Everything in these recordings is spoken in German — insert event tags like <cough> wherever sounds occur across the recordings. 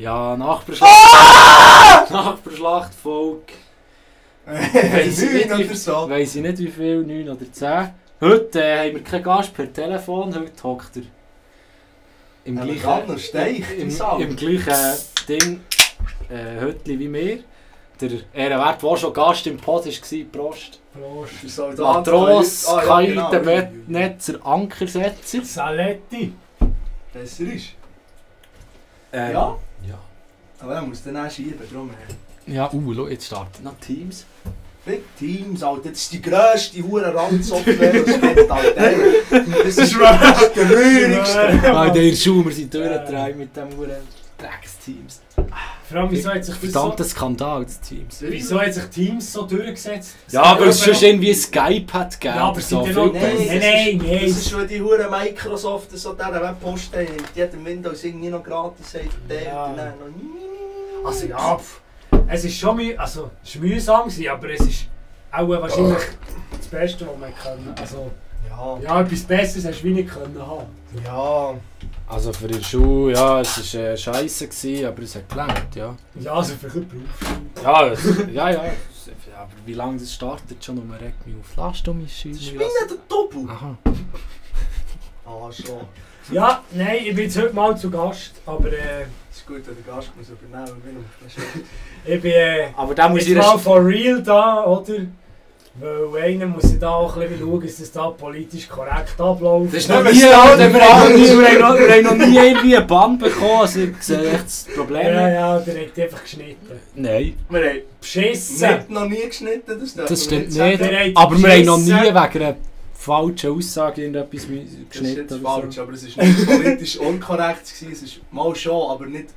Ja, Nachbarschlacht. Ah! Nachbarschlachtfolge. <laughs> Weiss ich nicht, Neun wie- oder so. Weiss ich nicht wie viel, 9 oder 10. Heute äh, haben wir keinen Gast per Telefon, heute hockt er im Aber gleichen, steigt, im, Sau. im gleichen Ding, äh, Hütli wie mir. Der Ehrenwert, der schon Gast im Pod war, Prost. Prost. Matros, Ah, ja, Kai, genau. der Netzer, Ankersetzer. Saletti. Besser ist. Ähm, Ja? Aber er muss dann auch schieben, drum. Ja, uh, schau, jetzt startet noch Teams. Big Teams, Alter. Das ist die grösste hure Randsoftware, die es gibt, Alter. Das ist wirklich der rührigste. Ah, der Schuh, wir sind durchgetragen mit dem Uhren Drecksteams. Vor allem, wieso hat sich das so, Verdammter Skandal, das Teams. wieso hat sich Teams so durchgesetzt? Ja, weil es schon irgendwie Skype hat gegeben. Ja, aber die viel. Nein, nein, ist- nein. Das ist schon die hure Microsoft, so der Webpost, der mit jedem Windows irgendwie noch gratis hat. Der Ja. und dann noch... Also ja, es ist schon müh also, es war mühsam, gewesen, aber es ist auch wahrscheinlich das Beste, was man können. Also, Ja. ja, etwas Besseres hast du wie nicht können haben. Ja. Also für die Schule, ja, es war äh, scheiße, gewesen, aber es hat gelangt, ja. Ja, also für einen Beruf. Ja, es, ja, ja. es- ja, Aber wie lange das startet schon, um regt mich auf. Lass du mich schießen. nicht der Doppel. Aha. Ah, schon. Ja, nein, ich bin jetzt heute mal zu Gast, aber äh, Es ist gut, wenn der Gast muss übernehmen gut. ich bin äh, Aber da muss jetzt ich... mal for real da, oder? Weil einer muss ich da auch ein bisschen schauen, dass das da politisch korrekt abläuft. Das ist Ja, noch wir nie, wir haben noch nie, wir haben wir haben <laughs> irgendwie einen Band bekommen, also ich sehe echt das Problem Ja, ja, der hat einfach geschnitten. Nein, Wir haben Beschissen! nicht noch nie geschnitten, das das wir stimmt nicht. Aber wir haben noch nie wegen einer falschen Aussage irgendetwas mü- Das ist geschnitten falsch, aber es ist nicht politisch unkorrekt gewesen. Es ist mal schon, aber nicht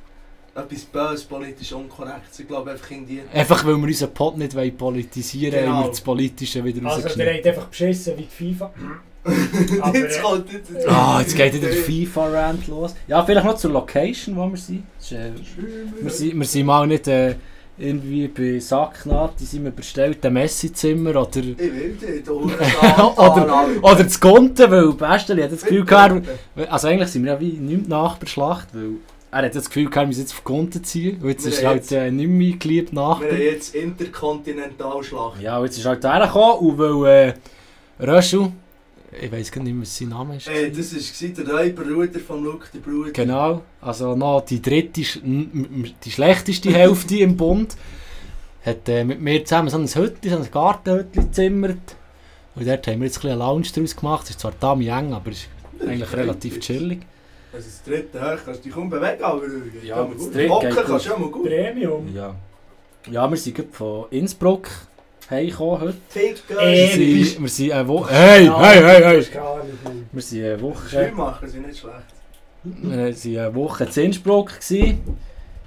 etwas böse politisch unkorrekt. Ich glaube einfach in die... Einfach weil wir unseren Pod nicht wollen politisieren wollen, Genau. haben wir das Politische wieder Also der rausgeschnitten. hat einfach beschissen wie die FIFA. <laughs> Aber, jetzt kommt jetzt... Ah, jetzt geht wieder der FIFA-Rant los. Ja, vielleicht noch zur Location, wo wir sind. Das ist, äh, wir, sind wir sind mal nicht äh, irgendwie bei Sacknaht, die sind wir bestellt, im Messezimmer oder... Ich will dich, <laughs> du Oder- Oder zu Gonten, weil Besteli hat das Gefühl gehabt, also eigentlich sind wir ja wie nicht mehr Nachbarschlacht, weil er hat das Gefühl wir jetzt auf Gonten ziehen, und jetzt Wir ist halt äh, nicht mehr geliebt Nachbar. Wir haben jetzt Interkontinentalschlacht. Ja, und jetzt ist halt hergekommen und weil äh, Röschel, ich weiß gar nicht mehr, was sein Name ist. Äh, das war der neue Bruder von Luke, der Bruder. Genau, also noch die dritte, die schlechteste <laughs> Hälfte im Bund, hat äh, mit mir zusammen so ein Hütchen, so ein Gartenhütchen gezimmert. Und dort haben wir jetzt ein bisschen eine Lounge draus gemacht. Es ist zwar eng, aber es ist eigentlich relativ chillig. Also das dritte kannst du dich kaum bewegen, aber... Ja, aber aber das dritte Hocken geht kannst du immer gut. Premium. Ja, ja wir sind gerade von Innsbruck heimgekommen heute. Fick, Wir geil. sind, wir sind eine Woche... Hey, Ja, hey, hey, das hey! Wir sind eine Woche... Schwimmmacher sind nicht schlecht. Wir waren eine Woche in Innsbruck.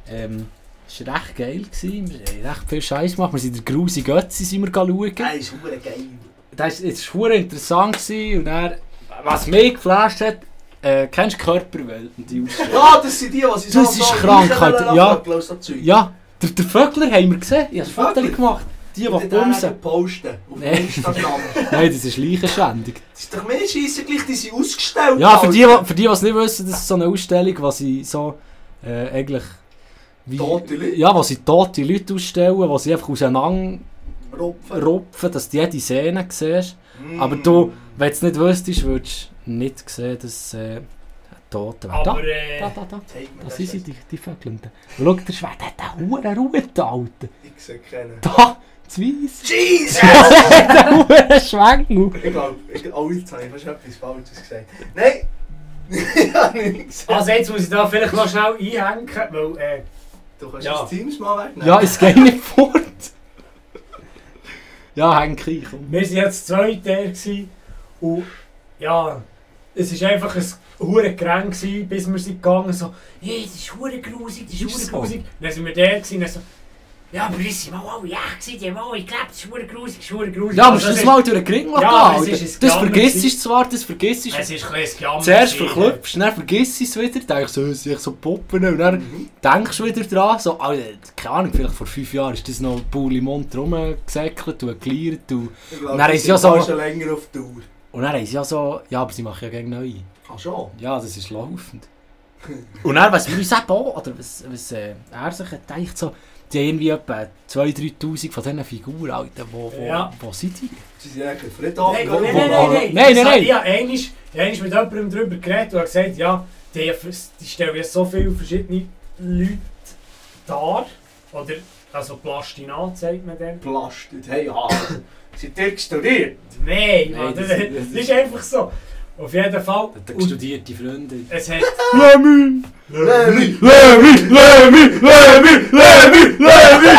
Ähm, es war recht geil. Gewesen. Wir haben recht viel Scheiß gemacht. Wir sind der Grusi Götzi sind wir schauen. Nein, ist geil. Das war interessant. Gewesen. Und dann, was mich geflasht hat, äh, kennst du Körperwelt? und Die Ausstellung? Ja, das sind die, die sie Das ist krank, Alter. Ja. Ja. ja, der, der Vögler haben wir gesehen. Ich habe ein Foto gemacht. Die, die Die bumsen. posten. Auf Nee. Instagram. <laughs> Nein, das ist Leichenschändung. Das ist doch mehr Scheisse gleich, die sind ausgestellt. Ja, für die, Alter. die- für die, die es nicht wissen, das ist so eine Ausstellung, wo sie so äh, eigentlich... Wie, Tote Leute? Ja, wo sie tote Leute ausstellen, wo sie einfach auseinander Rupfen. rupfen, dass du jede Szene siehst. Mm. Aber du, wenn du es nicht wüsstest, würdest du nicht sehen, dass äh, Tote wären. Da, Aber äh, da, da, da. Mir Das das sind sie, die, die Vögel. Und Schau, der Schwert hat eine hohe Ruhe, Alter. Ich sehe keinen. Da, zu weiss. Jesus! Der hohe Schwengel. Ich glaube, ich, oh, jetzt habe ich fast etwas Falsches gesagt. Nein! ich habe nichts <laughs> also jetzt muss ich da vielleicht noch schnell einhängen, weil äh, Du kannst Ja. das Teams mal wegnehmen. Ja, es geht <laughs> nicht fort. Ja, häng rein, komm. wir waren jetzt zwei Tage gewesen und ja, es war einfach ein hure Gerang bis wir sind gegangen so, hey, das ist hure grusig, das ist hure so. grusig. Dann sind wir da gewesen und dann so, ja, aber wir sind mal alle ja gewesen, die haben alle geglaubt, das ist hure grusig, das ist hure grusig. Ja, musst Also, du das ist- mal durch den Ring lassen, Ja, aber Das vergisst du zwar, das vergisst du. Es ist ein bisschen Gejammer Zuerst gewesen. verklüpfst, dann vergisst du es wieder, denkst so, es sich so poppen und dann Mhm. denkst du wieder dran, so, Alter, keine Ahnung, vielleicht vor fünf Jahren ist das noch im Mund rumgesäckelt und geliert und, Ich Dann ist ja sind so- länger auf Tour. Und dann haben sie ja so, ja, aber sie machen ja gegen neu. Ach schon? Ja, das ist laufend. Und dann, was wir uns eben auch, oder was, was äh, er sich hat gedacht, so, die haben irgendwie etwa 2'000, 3'000 von diesen Figuren, Alter, wo, wo, Ja. wo sind die? Sie sind eigentlich Friedhof. Nein, nein, nein, nein, nein. Nein, nein, nein. Ich habe einmal, einmal mit jemandem darüber geredet und gesagt, ja, die, die stellen ja so viele verschiedene Leute dar. Oder, also Plastinat sagt man dann. Belastet. Hey, <coughs> ja. Sind ihr studiert? Nein, Nein, das- das, das das, ist- einfach so. Auf jeden Fall. Der Und studierte Freunde. es hat... Lemmy! Lemmy! Lemmy! Lemmy! Lemmy! Lemmy! Lemmy!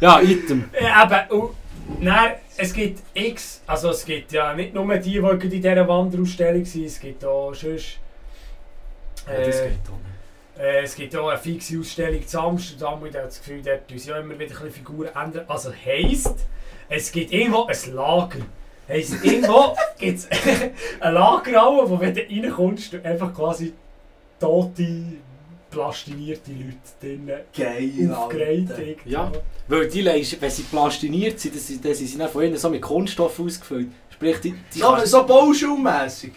Ja, Item. Ja, und, dann, es gibt x, also es gibt ja nicht nur die, die in dieser Wanderausstellung sind, es gibt auch sonst... Ja, das äh, geht auch nicht. Äh, es gibt auch eine fixe Ausstellung zu Amsterdam und ich habe das Gefühl, dort tun sie ja immer wieder ein Figuren ändern. Also heisst, es gibt irgendwo ein Lager. Heisst, irgendwo <laughs> gibt es <laughs> ein Lagerraum, wo wenn du reinkommst, du einfach quasi tote, plastinierte Leute drinnen Geil, irgendwo. Ja. Weil die leisten, wenn sie plastiniert sind, dann sind dann sind sie dann von innen so mit Kunststoff ausgefüllt. Sprich, die, die So, so bauschulmässig.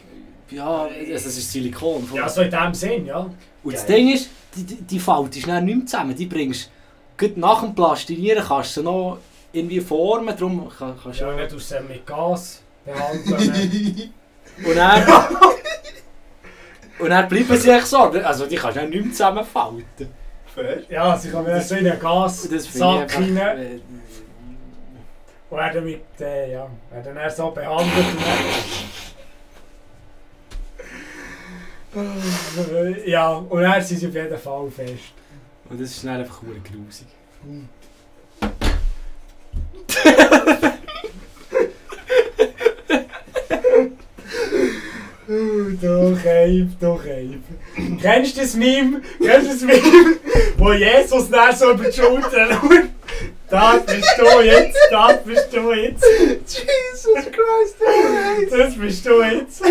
Ja, also das ist Silikon. Ja, so in dem Sinn, ja. Und das. Ding ist, die, die, die faltest dann nicht mehr zusammen. Die bringst gut nach dem Plastinieren kannst du sie noch irgendwie formen, darum kann, kannst du Ja, nicht aus dem mit Gas behandeln. Und <laughs> dann... und dann bleiben sie echt so. Also die kannst du dann nicht mehr zusammenfalten. Fair. ja, sie kommen dann so in einen finde Gassack ich rein. Und werden mit, äh, ja, werden dann so behandelt. <laughs> ja, und dann sind sie auf jeden Fall fest. Und das ist dann einfach verdammt grusig. <laughs> du Keib, du Keib. Kennst du das Meme? Kennst du das Meme, wo Jesus dann so über die Schulter schaut? Das bist du jetzt, das bist du jetzt, Jesus Christ, ey. das bist du jetzt.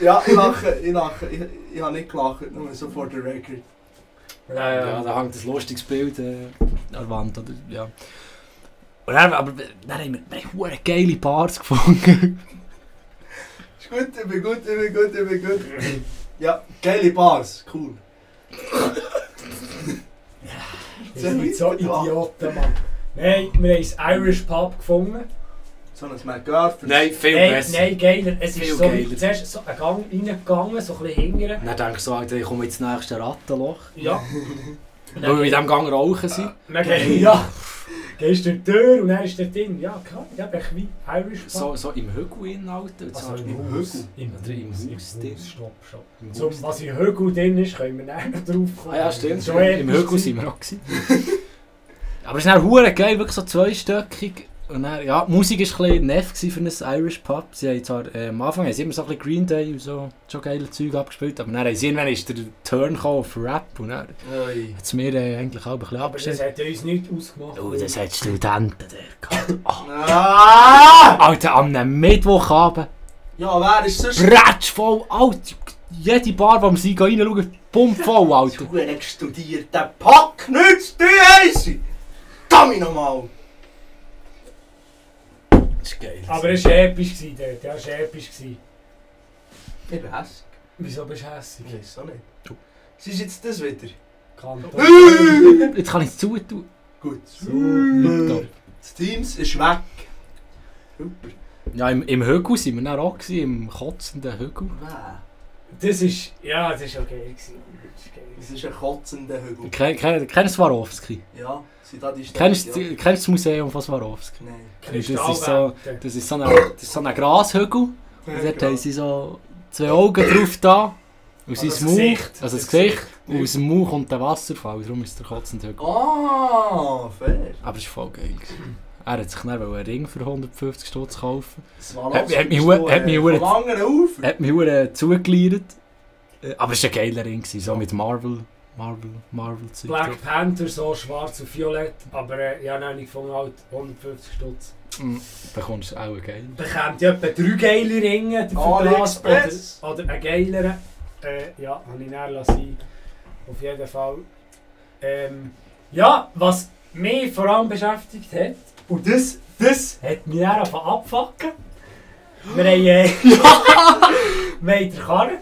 Ja, ich lache, ich lache. Ich, ich habe nicht gelacht, nur so vor der Record. Ja, ja, da hängt ein lustiges Bild äh, an der Wand. Oder, ja. Und dann, aber dann haben wir, wir haben geile Bars gefunden. Gut, ich bin gut, ich bin gut, ich bin gut. Ja, geile Bars, cool. Wir sind so Idioten, Mann. Nein, wir haben ein Irish Pub gefunden. So ein McGurf. Nein, viel Nein, besser. nein, geiler. Es Viel ist so, geiler. zuerst so einen Gang reingegangen, so ein bisschen hingern. Dann denke ich so, Alter, ich komme ins nächste Rattenloch. Ja. <laughs> Weil wir in diesem Gang rauchen sind. Dann geh, ja, <laughs> gehst du durch die Tür und dann ist der Ding. Ja, klar, ja, echt wie Irish Pub. So, so im Hügel in, Alter. Also im im. Hügel. Im, Oder im Haus, drin. Stopp, stopp. im So, was im Hügel drin ist, können wir dann <laughs> drauf kommen. Ah ja, stimmt. So Im Hügel sind wir auch. <laughs> Aber es ist dann hure geil, wirklich so zweistöckig. Und dann, ja, die Musik war ein bisschen neff für ein Irish Pub. Sie haben zwar äh, am Anfang haben sie immer so ein bisschen Green Day und so schon geile Zeug abgespielt, aber dann haben sie irgendwann ist der Turn auf Rap und dann Oi. hat es mir äh, eigentlich auch ein bisschen Aber das abgestellt. hat uns nichts ausgemacht. Oh, das hat Studenten der gehabt. Oh. <laughs> Ah! Alter, am Mittwochabend, Ja, wer ist sonst? bretsch voll, Alter. Jede Bar, wo wir sind, gehen reinschauen, pump voll, <laughs> Alter. Du hast studiert, der Pack nützt die Heisse! Dammi nochmal! Das ist geil. Aber es war episch dort. Ja, es war episch. Gewesen. Ich bin hässlich. Wieso bist du hässlich? Ich weiß auch nicht. Du. Sie ist jetzt das wieder. Kanton. Jetzt kann ich es zutun. Gut. Super. Das Teams ist weg. Super. Ja, im, im Hügel sind wir dann auch, gewesen, im kotzenden Hügel. Wer? Das ist. Ja, das ist okay. Das ist geil. Das ist ein kotzender Hügel. Ken- ken- Kennst du Swarovski? Ja, sind da die Kennst du ja. kennst du das Museum von Swarovski? Nein. Das ist so-. Das ist so ein, das ist so ein Grashügel. Und dort haben sie so zwei Augen drauf da. Und Also Mund, Gesicht. also das Gesicht. Und aus dem Mund kommt der Wasserfall, darum ist der kotzende Hügel. Ah, fair. Aber es war voll geil. Er hat sich dann einen Ring für 150 Stutz kaufen. Hat- alles hat mich hat mich äh, Ufer. Er hat mich hure zugeleiert. Äh, Aber es war ein geiler Ring, so mit Marvel, Marvel, Marvel Zeug drauf. Black Panther so schwarz und violett. Aber äh, ja, nein, ich gefunden halt 150 Stutz. Mm, Da kommst du auch geil. Bekommt ja etwa drei geile Ringe dafür oder, oder einen geileren. Äh, ja, habe ich näher lassen. Auf jeden Fall. Ähm, ja, was mich vor allem beschäftigt hat, und das, das hat mich dann angefangen abfucken. Wir haben, äh, <laughs> wir haben den Karren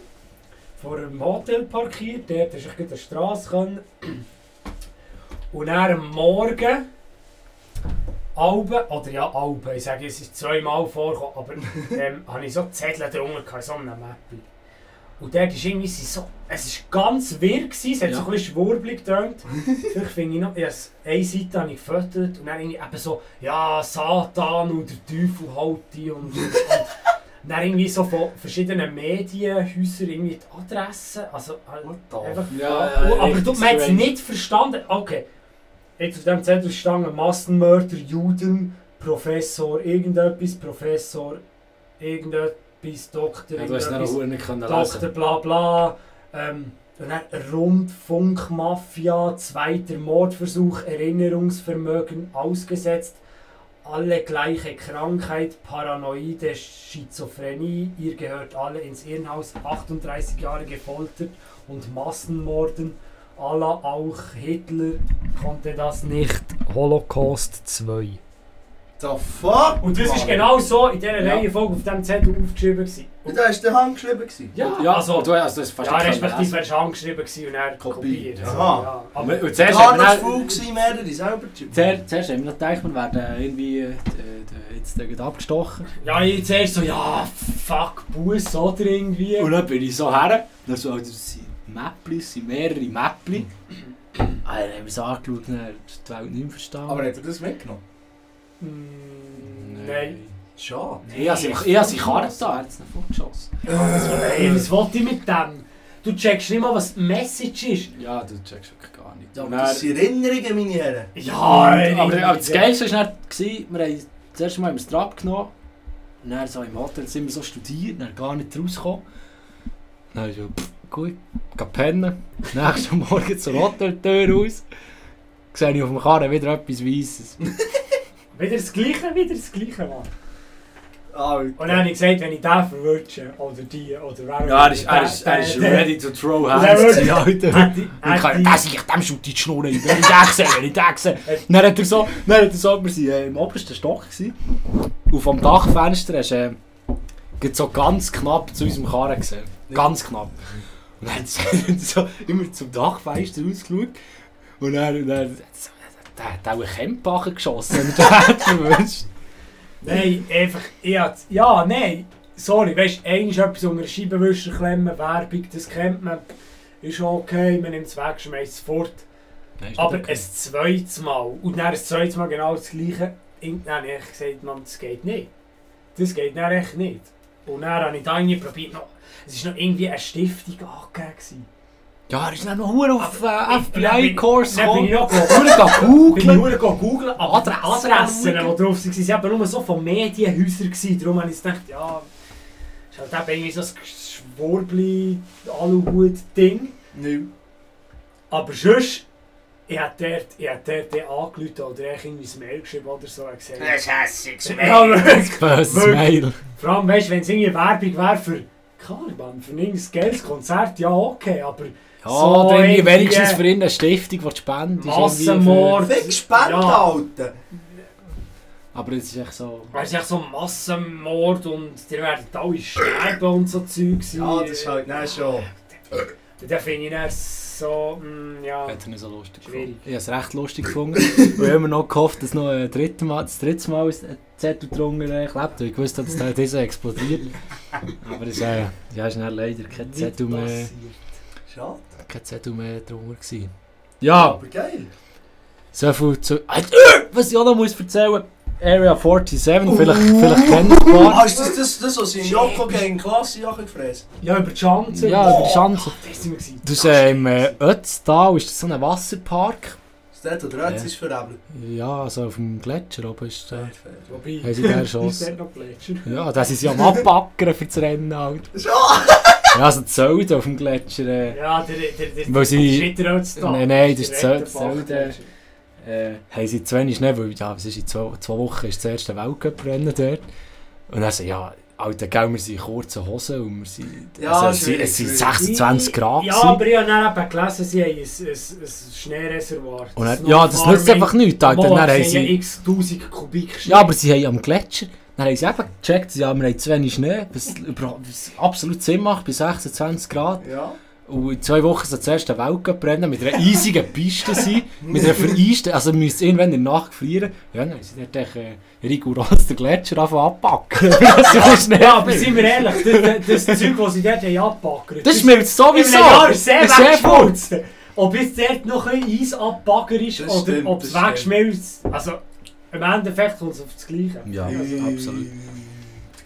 vor einem Hotel parkiert, dort ist ich gerade eine Straße können. Und dann am Morgen, Alben, oder ja Alben, ich sage, es ist zweimal vorgekommen, aber <laughs> ähm, habe ich so Zettel drunter gehabt, so einem Mäppchen. Und dort ist irgendwie so, es war ganz wirr, gewesen, es hat so Ja. ein bisschen schwurbelig getönt. Vielleicht finde ich noch, has- eine Seite habe ich gefüttert und dann irgendwie eben so, ja, Satan und der Teufel halt die und, und <laughs> dann irgendwie so von verschiedenen Medienhäusern irgendwie die Adressen, also the einfach, Ja, ja, aber richtig du, man hat es nicht verstanden, okay, jetzt auf dem Zettel stand Massenmörder, Juden, Professor irgendetwas, Professor irgendetwas, Doktor Ja, irgendetwas. noch nicht können Doktor bla bla. Ähm, und dann Rundfunkmafia, zweiter Mordversuch, Erinnerungsvermögen ausgesetzt. Alle gleiche Krankheit, Paranoide, Schizophrenie. Ihr gehört alle ins Irrenhaus. 38 Jahre gefoltert und Massenmorden. Allah auch Hitler konnte das nicht. Holocaust 2. The fuck? Und das ist Mann? genau so in dieser Ja. Reihenfolge auf diesem Zettel aufgeschrieben. Gewesen. Und da hast du handgeschrieben. gewesen? Ja, Ja, also, du hast das fast ja, nicht können respektive lesen. er war angeschrieben gewesen und er Kopie. kopiert. Also, Aha. ja. Aber zuerst wir dann- faul gewesen, mehrere selber zu Zuerst, zuerst haben wir noch gedacht, wir werden irgendwie äh, d- d- jetzt äh, abgestochen. ja, ich zuerst so, ja, fuck, Bus oder irgendwie. Und dann bin ich so her. Dann so, also, das sind Mäppli, es sind mehrere Mäppli. Ah, dann haben wir es angeschaut und dann hat die Welt nicht mehr verstanden. Aber hat er das mitgenommen? Mm, Nein. Schade. Ich habe sie, ich habe sie Karren da, er hat es nicht vorgeschossen. Ey, <clears throat> was wollte ich mit dem? Du checkst nicht mal, was die Message ist. Ja, du checkst wirklich gar nicht. Ja, Und aber das sind Erinnerungen, meine Herren. Ja, aber, aber das Geilste war dann, wir haben das erste Mal im Strap genommen. Und dann so im Hotel sind wir so studiert, dann gar nicht rausgekommen. Dann ich so, pff, gut, geh pennen. Nächsten <laughs> Morgen zur Hoteltür raus. Sehe ich auf dem Karren wieder etwas Weisses. <laughs> Wieder das Gleiche, wieder das Gleiche, Mann. Alter. Und dann habe ich gesagt, wenn ich den verwünsche, oder die, oder wer Ja, er ist, er ist, er ist ready to throw Der hands. Alter. Und ich kann, das ich, dem schaut die Schnur rein. Wenn ich den sehe, wenn ich den sehe. Dann hat er so, dann hat er so, wir waren im obersten Stock. Gewesen. Und vom Dachfenster hast du äh, so ganz knapp zu unserem Karren gesehen. Ganz knapp. Und dann hat er so immer zum Dachfenster rausgeschaut. Und dann, und dann so, der hat auch einen Campachen geschossen, wenn er den hätte verwünscht. Nein, einfach, ich hab- ja, nein, sorry, weißt du, eigentlich etwas unter den Scheibenwischer klemmen, Werbung, das kennt man, ist okay, man nimmt es weg, schmeißt es fort. Aber ein zweites Mal, und dann ein zweites Mal genau das Gleiche, dann habe ich gesagt, Mann, das geht nicht. Das geht dann echt nicht. Und dann habe ich da irgendwie probiert, noch, es war noch irgendwie eine Stiftung angegeben. Ja, er ist dann noch hure auf äh, bin- FBI-Kurs Dann <laughs> bin ich gekommen. go- googeln. bin ich nur go googlen, aber Adressen die drauf waren, waren aber nur so von Medienhäusern. gewesen. Darum habe ich gedacht, ja, ist halt eben irgendwie so ein Schwurbli-Aluhut-Ding. Nein. Aber sonst, ich hätte dort, ich hätte dort den angerufen oder irgendwie ein Mail geschrieben oder so. gesagt, Das ist wirklich. Böses. Mail. Vor allem, weißt du, wenn es irgendwie Werbung wäre für Caliban, für ein geiles Konzert, ja okay, aber Ja, So irgendwie- wenigstens für ihn eine Stiftung, die spenden. Massenmord. Fick Spende, Ja. Alter. Aber es ist echt so... Weißt du, echt so Massenmord und die werden alle sterben und so Zeugs. Ja, das ist halt nein, schon. Da finde ich dann so, mm, ja. Hat er nicht so lustig Schwierig. gefunden. Ich habe es recht lustig gefunden. Und <laughs> ich habe immer noch gehofft, dass noch ein dritte Mal, das dritte Mal ein Zettel drunter äh, klebt. Ich wusste, dass der dieser explodiert. Aber es äh, ja, ist dann leider kein Zettel mehr. Schade. Kein Zettel mehr drunter gewesen. Ja, Aber geil. so viel zu... Äh, Was ich auch noch muss erzählen Area 47, vielleicht, vielleicht kennt ihr ein Ah, paar. ist das das, das was in Joko gegen Klasse Jacke gefräst? Ja, über die Chance. Ja, über die. Das wir gewesen. Das ist äh, im äh, Ötztal, ist das so ein Wasserpark. Ist der, der Rötz Ja. ist verebelt? Ja, also auf dem Gletscher oben ist der... Wobei, Haben sie den <laughs> ist dort noch Gletscher? Ja, das ist ja am Abbackern für das Rennen halt. <laughs> Ja, also die Zölde auf dem Gletscher. Äh, Ja, der, der, der, Weil sie- das ist nicht der Ötztal. Nein, nein, das ist Zöl- Rettenbach-Gletscher. äh, haben sie zu wenig Schnee, weil ja, es ist in zwei, zwei Wochen ist das erste Weltcup-Rennen dort. Und dann so, ja, Alter, gell, wir sind in kurzen Hosen und wir sind, Ja, also, es, sind- es sind schwierig. 26 Grad. Ja, aber ich habe dann eben gelesen, sie haben ein, ein, ein Schneereservoir. und dann, ja, das nützt einfach nichts, Alter. Mal, Dann haben sie haben ja sie, x tausend Kubik Schnee. ja, aber sie haben am Gletscher, Dann haben sie eben gecheckt, ja, wir haben zu wenig Schnee, was, was absolut Sinn macht, bei 26 Grad. Ja. Und in zwei Wochen soll zuerst der Weltcup brennen, mit einer eisigen Piste sein, <laughs> mit einer vereisten, also wir müssen irgendwann in der Nacht frieren. Ja, dann haben sie dort echt, äh, rigoros den Gletscher anfangen abpacken. <laughs> das ist so schnell. Ja, aber sind wir ehrlich, das, das Zeug, das sie dort haben abgebackert Das schmilzt sowieso! Ist sehr weggeschmolzen. Ob jetzt dort noch ein Eis abbagger ist Das oder ob es wegschmilzt. Also, im Endeffekt kommt es auf das Gleiche. Ja, Die absolut.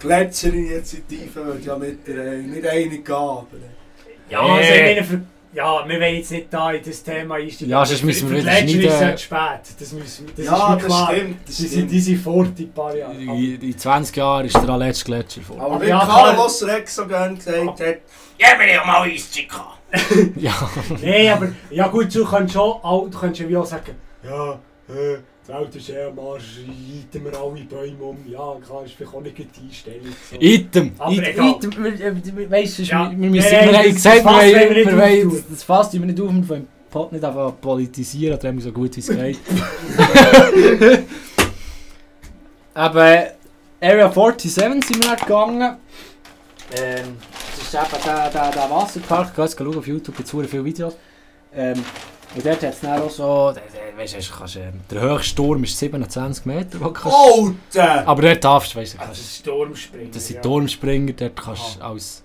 Gletscherinitiative wird ja mit der äh, nicht einig gehen. aber, äh, Ja, also, ich meine, für, ja, wir wollen jetzt nicht da in das Thema einsteigen. Ja, sonst müssen wir wieder die Gletscher ist es schneiden. spät. Das, müssen, das Ja, ist mir das klar. stimmt, das Die sind, stimmt. die sind fort in ein paar Jahren. In, in 20 Jahren ist der allerletzte Gletscher vor. Aber wie ja, Carlos Rex so gerne gesagt hat, Ja, wir haben mal Eischica. Ja. <laughs> Nein, aber ja gut, du kannst schon auch, du kannst ja wie auch sagen, ja, äh, die Welt ist eh am Arsch, reiten wir alle Bäume um. Ja, klar, ist vielleicht auch nicht die Einstellung. So. Item! Aber Item! egal. Item! Wir- wir- Weisst du, Ja. wir, wir, müssen, wir haben gesagt, wir, das Fass tun wir nicht auf, wir wollen Pot nicht einfach politisieren, so gut wie es geht. <laughs> Aber Area 47 sind wir gegangen. Ähm, das ist eben der, der, der Wasserpark. Geh schauen auf YouTube, gibt es viele Videos. Ähm, und dort hat es dann auch so, weißt, du, kannst, ähm, der höchste Sturm ist 27 Meter. Wo kannst, Alter! aber dort darfst du, weißt du, Also, kannst, das ist Sturmspringen. das sind ja. Turmspringer, dort kannst du als,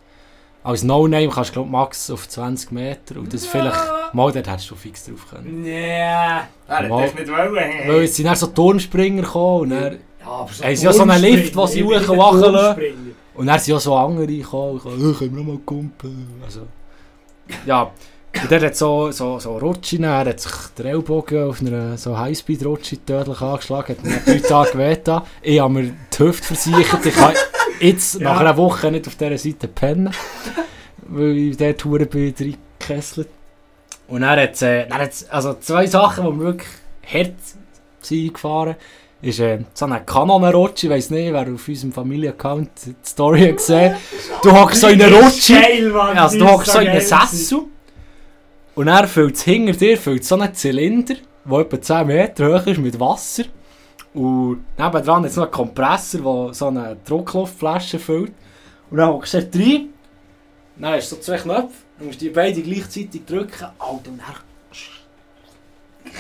als No-Name kannst du max auf 20 Meter und das vielleicht, mal dort hättest du fix drauf können. Nee. Er das nicht wollen. Weil jetzt sind dann so Turmspringer gekommen und dann, Ja, aber so Haben sie ja so einen Lift, wo sie ich hoch und wachen? Turmspringer. und dann sind ja so andere gekommen, gesagt, «Äh, können wir noch mal kumpeln. Also, ja, und der hat so, so, so Rutschen, er hat sich der Ellbogen auf einer so Highspeed-Rutsche tödlich angeschlagen, hat mir drei Tage <laughs> wehgetan. Ich habe mir die Hüfte versichert, ich kann jetzt Ja. nach einer Woche nicht auf dieser Seite pennen, weil ich dort verdammt bin reingekesselt. Und dann hat äh, also zwei Sachen, die mir wirklich hart sind gefahren ist äh, so eine Kanonenrutsche, ich weiss nicht, wer auf unserem Familienaccount die Story hat gesehen <laughs> Du hockst so in einer Rutsche, also du hockst so in einem. Sessel und dann füllt es hinter dir füllt so einen Zylinder, der etwa 10 Meter hoch ist, mit Wasser. Und nebendran ist noch ein Kompressor, der so eine Druckluftflasche füllt. Und dann hockst du rein, dann hast du so zwei Knöpfe, du musst die beide gleichzeitig drücken, Alter, und dann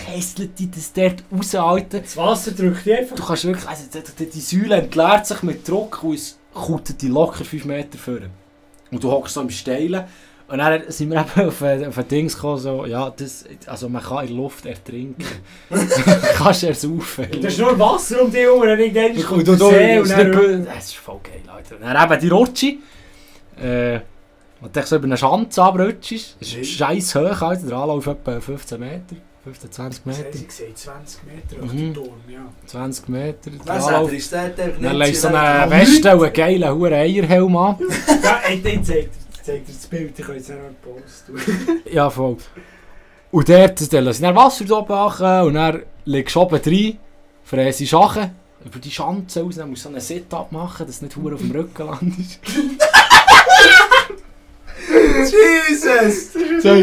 kesselt dich das dort raus, Alter. Das Wasser drückt dich einfach. Du kannst wirklich, also die, die, die Säule entleert sich mit Druck und es kutet die locker 5 Meter vor. Und du hockst so im Steilen. Und dann sind wir <laughs> eben auf, ein- auf ein Ding gekommen, so, ja, das, also man kann in der Luft ertrinken. du <laughs> kannst ersaufen. Und da ist nur Wasser um dich herum und dann irgendwann kommt du, der du, See und dann... das ist voll geil, Leute. Und dann eben die Rutsche. Äh, und dann so über eine Schanze abrutschst. Das ist scheiß hoch, Alter. Der Anlauf etwa 15 Meter. 15, 20 Was Meter. sie gesagt? 20 Meter auf Mhm. der Turm, ja. 20 Meter. Was hat er? Ist der Dann legst du so einen Weste und einen geilen hohen Eierhelm an. Ja, den zeigt zeigt dir das Bild, ich kann jetzt auch noch einen Post tun. Ja, voll. Und dort lassen sie dann Wasser da machen und dann legst du oben rein, fräst Schachen über die Schanze raus, dann musst du so einen Sit-Up machen, dass du nicht hure auf dem Rücken landest. <laughs> Jesus! So,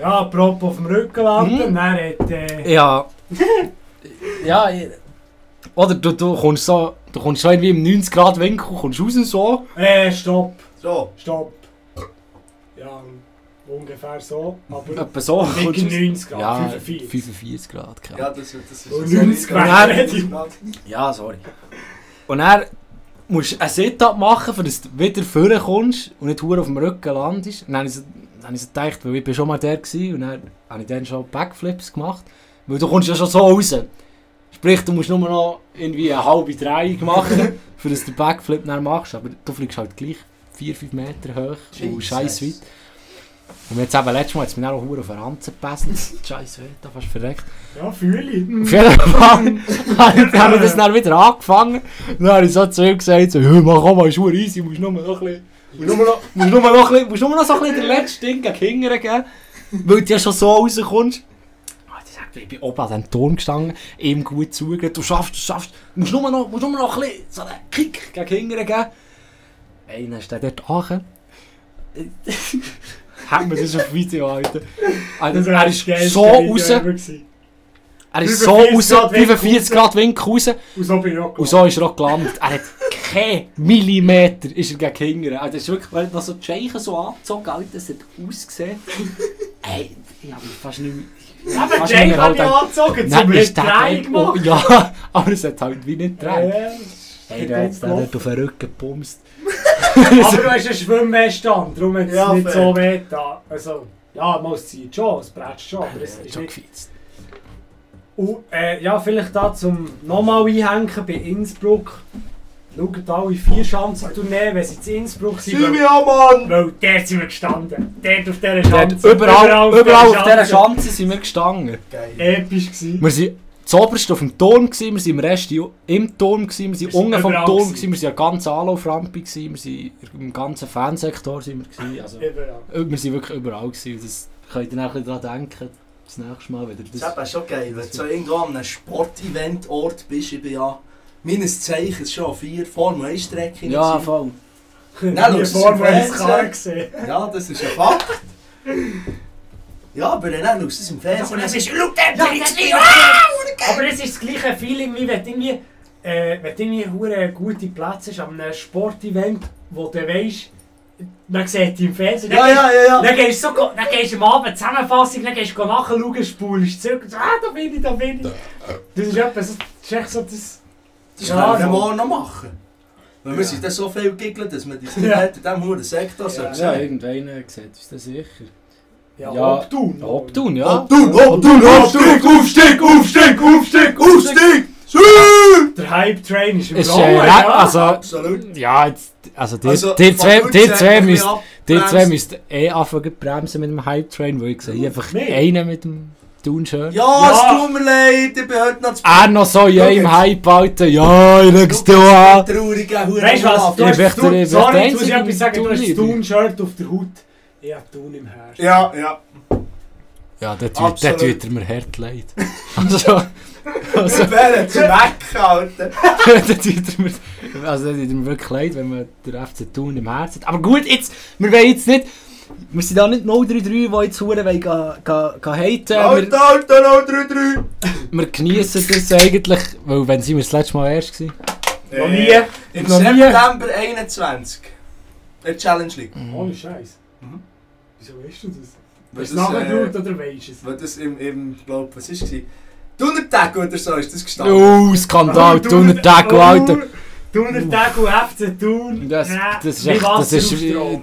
Ja, Prop auf dem Rücken landen, Mhm. und dann hat... Äh, ja. ja, ich- oder du, du kommst so, du kommst so irgendwie im 90 Grad Winkel, kommst raus so. äh, stopp, So. stopp. Ja, ungefähr so, aber... Etwa so. Nicht kommst du raus. 90 Grad, Ja, 45. 45 Grad. keine Ja, das, das ist Und so 90 nicht- Grad. <laughs> Ja, sorry. Und dann musst du ein Sit-Up machen, für dass du wieder vorkommst und nicht hure auf dem Rücken landest. Und dann habe ich, so- dann habe ich so gedacht, weil ich bin schon mal der war und dann habe ich dann schon Backflips gemacht. Weil du kommst ja schon so raus. Sprich, du musst nur noch irgendwie eine halbe Drehung machen, <laughs> für dass du den Backflip dann machst. Aber du fliegst halt gleich 4-5 Meter hoch und Jesus. scheiß weit. Und jetzt eben letztes Mal hat es mich auch auf Ranzen gebesselt. <laughs> Scheiß da fast verreckt. Ja, fühle ich. Auf jeden Fall <laughs> habe ich das dann wieder angefangen. Dann habe ich so zu ihm gesagt, so, «Ja, mach auch mal, ist verdammt easy, musst nur noch ein bisschen... Musst nur noch, musst nur noch, ein bisschen, musst nur noch so ein bisschen den letzten Ding gegen geben, weil du ja schon so rauskommst. Ich bin oben an diesem Turm gestanden, ihm gut zugehört, du schaffst, du schaffst, du musst nur noch, musst nur noch ein bisschen so einen Kick gegen Hingern geben. Ey, dann ist der dort angekommen. <laughs> Hat mir das auf Video, Alter. Alter, er ist so raus. Er ist so 45 raus, Grad Winkel 45 Grad Winkel raus. Und so bin ich auch Und so ist er auch gelandet. Er hat keinen Millimeter ist er gegen hingern. Also, das ist wirklich, er noch so die Scheichen so angezogen hat, das hat ausgesehen. <laughs> Ey, ich habe mich fast nicht mehr... Aber nicht kann ich halten. angezogen, zum ist der Drei oh, gemacht. Ja, <laughs> aber es hat halt wie nicht Ja, das ist Hey, der hat hat gelaufen. auf den Rücken gepumst. <laughs> Aber du hast einen Schwimmwehrstand, darum hat es Ja, nicht fair. so weh getan. Also, ja, muss ziehen schon, es bretzt schon, aber es ist schon nicht... gefeizt. Und, äh, ja, vielleicht da zum nochmal einhängen bei Innsbruck. Schaut alle vier Chancen Tournee, wenn sie in Innsbruck sind. Sieh mich Weil, an, Mann! weil dort sind wir gestanden. Dort auf dieser Schanze. hat überall, überall auf dieser Schanze. Schanze sind wir gestanden. Geil. Episch gewesen. Wir sind zuoberst auf dem Turm, gewesen, wir sind im Rest im Turm, gewesen, wir sind unten vom überall Turm, gewesen. wir sind an der ganzen Anlauframpe, gewesen, wir sind im ganzen Fansektor. Sind wir, gewesen, also, Überall. wir sind wirklich überall. Gewesen. Das könnt ihr bisschen daran denken, das nächste Mal wieder. Das Das, ist schon geil, wenn du so irgendwo an einem Sportevent-Ort bist. Ich bin ja meines Zeichens schon vier Formel 1-Strecken. ja, voll. Nein, Nein, <laughs> schau, die es ist Form im eins Car Fernsehen. gesehen. Ja, das ist ein Fakt. Ja, aber dann schaust du es im Fernsehen. Das es ist ist Luke Ja, Dempsey. Aber es ist das gleiche Feeling, wie wenn du irgendwie, äh, wenn du irgendwie hure gute Plätze hast an einem Sportevent, wo du weißt, man sieht dich im Fernsehen. Ja, ja, ja, ja. Dann gehst du, so, dann gehst du am Abend Zusammenfassung, dann gehst du nachschauen, spulst zurück und so, ah, da bin ich, da bin ich. Das ist etwa so, das ist echt so das... Das Ja, können wir morgen noch machen. Weil wir sind dann so viel gegelt, dass wir das <laughs> nicht Ja. hätten, in diesem hohen Sektor Ja. Ja, gesehen. irgendwann sieht uns das sicher. Ja, Ja, ob du. Ob tun, ja. Obtun, Obtun, Aufstieg, Aufstieg, Aufstieg, Aufstieg, Aufstieg! Der Hype-Train ist im Ist, Rollen, äh, ja. also, Absolut. ja, jetzt, also, die, Also, die zwei, von die zwei müsst, die zwei müsst eh anfangen zu bremsen mit dem Hype-Train, weil ich sehe einfach Nee. einen mit dem Tun-Shirt. Ja, Ja. es tut mir leid, ich bin heute noch zu Er noch so einem jetzt. Hype, Alter. Ja, ich schau's dir an. Trauriger. Weißt du was? Ich der- Sorry, der jetzt muss ich Einzige etwas sagen. Du hast das. Thun-Shirt auf der Haut. Ich hab Thun im Herz. Ja, ja. Ja, dort tut, er mir hart leid. Also, also Ich wäre zu weg, Alter. dort tut er mir, also dort tut er mir wirklich leid, wenn man den FC Thun im Herzen hat. Aber gut, jetzt, wir wollen jetzt nicht, wir sind da nicht 033, die jetzt Huren wollen ga haten. Alter, Alter, no, 3-3. wir genießen das eigentlich, weil wenn sie wir das letzte Mal erst gewesen. Noch nie. Im Noch nie. September 21. Der Challenge League. Ohne Scheiß. Mhm. Wieso weißt du das? Weil das, nachgeschaut äh, oder weißt du es? weil das im, im glaub, was ist es? Donnertag oder so ist das gestanden. Oh, Skandal, <laughs> Thuner Taco, Alter. Thuner Taco FC Thun. Das, das ist wie echt, das ist.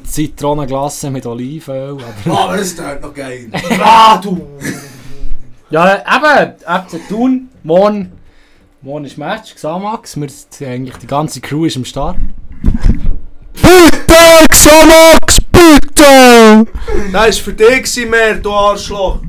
Zitronenglasse mit Olivenöl. Aber <laughs> Aber das ist noch geil. Ah, <laughs> du! ja, eben, FC Thun, morgen, morgen ist Match, Xamax, wir eigentlich die ganze Crew ist am Start. Bitte, Xamax, bitte! Das war für dich, mehr, du Arschloch.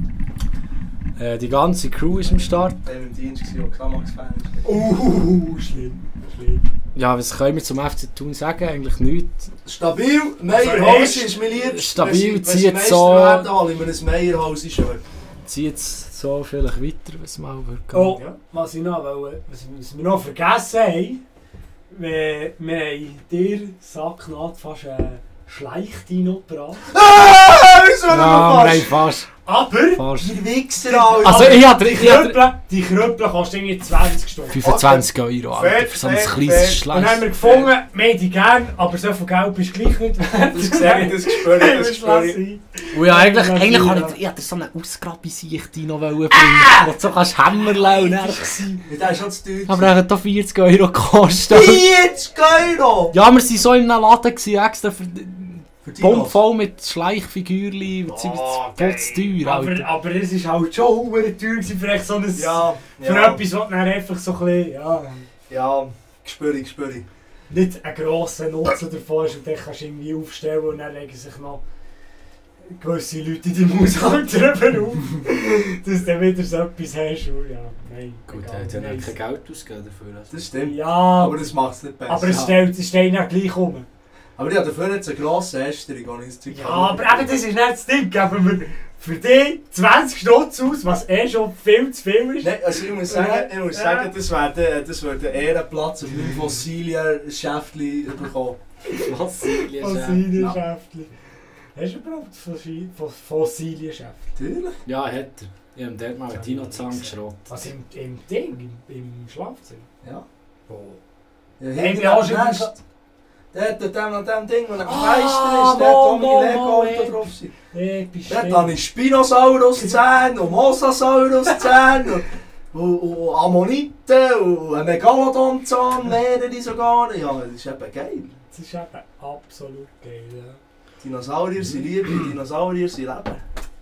Äh, die ganze Crew ist am Start. Ich war im Dienst, Xamax-Fan ist. Uh, schlimm. Schlimm. Ja, was können wir zum FC Thun sagen? Eigentlich nichts. Stabil, Meierhausen Also, ist mein Liebstes. Stabil, Wenn wenn zieht so- hole ich mir ein Meierhausen-Shirt. Zieht es so vielleicht weiter, was mal wird gehen. Oh, was, ich noch, wollte- was, was wir noch vergessen haben, wir, wir haben dir, Sacknaht, fast einen Schleichdino gebracht. Ah, wieso haben fast? fast. Aber fast. Ihr Wichser, Alter. Also ich hatte, die Krüppel, die Krüppel kosten irgendwie 20 Stunden. 25 Euro, Alter, Fett, für so ein fett, kleines. Und dann haben wir gefunden, wir haben die gern, aber so viel Geld bist du gleich nicht wert. <laughs> Das sehe ich, das spüre ich, das spüre ich. Und ja, eigentlich, eigentlich ja. habe ich, ich hatte so eine Ausgrabisicht noch bringen, wo du so kannst Hämmerle und dann... Das ist schon zu teuer. Aber er hat da 40 Euro gekostet. 40 Euro! Ja, wir waren so in einem Laden gewesen, extra für Für die Pump voll mit Schleichfigürchen, Oh, oh, zu teuer, Aber, aber es ist halt schon verdammt teuer für echt so ein... Ja, Für ja, etwas, was dann einfach so ein bisschen, ja... ja, spüre ich, spüre ich. nicht einen grossen Nutzen davon ist und dann kannst du irgendwie aufstellen und dann legen sich noch gewisse Leute in deinem Haushalt drüber auf, dass du dann wieder so etwas hast. Und ja, nein. Gut, er hat ja kein Geld ausgegeben dafür. Also. Das stimmt. Ja, Aber das macht es nicht besser. aber es steht, es steht ja gleich um. Aber ich habe dafür jetzt eine grosse Ästerung, wo ich das Zeug Ja, aber eben, das ist nicht das Ding. Geben wir für dich 20 Stutz aus, was eh schon viel zu viel ist. Nein, also ich muss sagen, ich muss sagen das wäre der, das wäre der Ehrenplatz auf meinem Fossilien-Schäftchen bekommen. Seine Schäftchen. Hast du überhaupt Fossi- Fos- Fossilienschäfte? Natürlich. Ja, hat er. Ich habe dort mal einen Dino-Zahn geschrottet. Also im, im Ding, im, im Schlafzimmer? Ja. Oh. Ja, Hey, hinten wie hast du Dort an dem, an dem Ding, wo ein Ah, Fenster ist, dort Mo, Lego-Auto Mo, drauf. Episch. Dort habe ich Spinosaurus-Zähne und Mosasaurus-Zähne <laughs> und, und, und Ammoniten und ein Megalodon-Zahn, mehrere sogar. Ja, das ist eben geil. Das ist eben absolut geil. Ja. Dinosaurier sind Liebe, Dinosaurier sind Leben.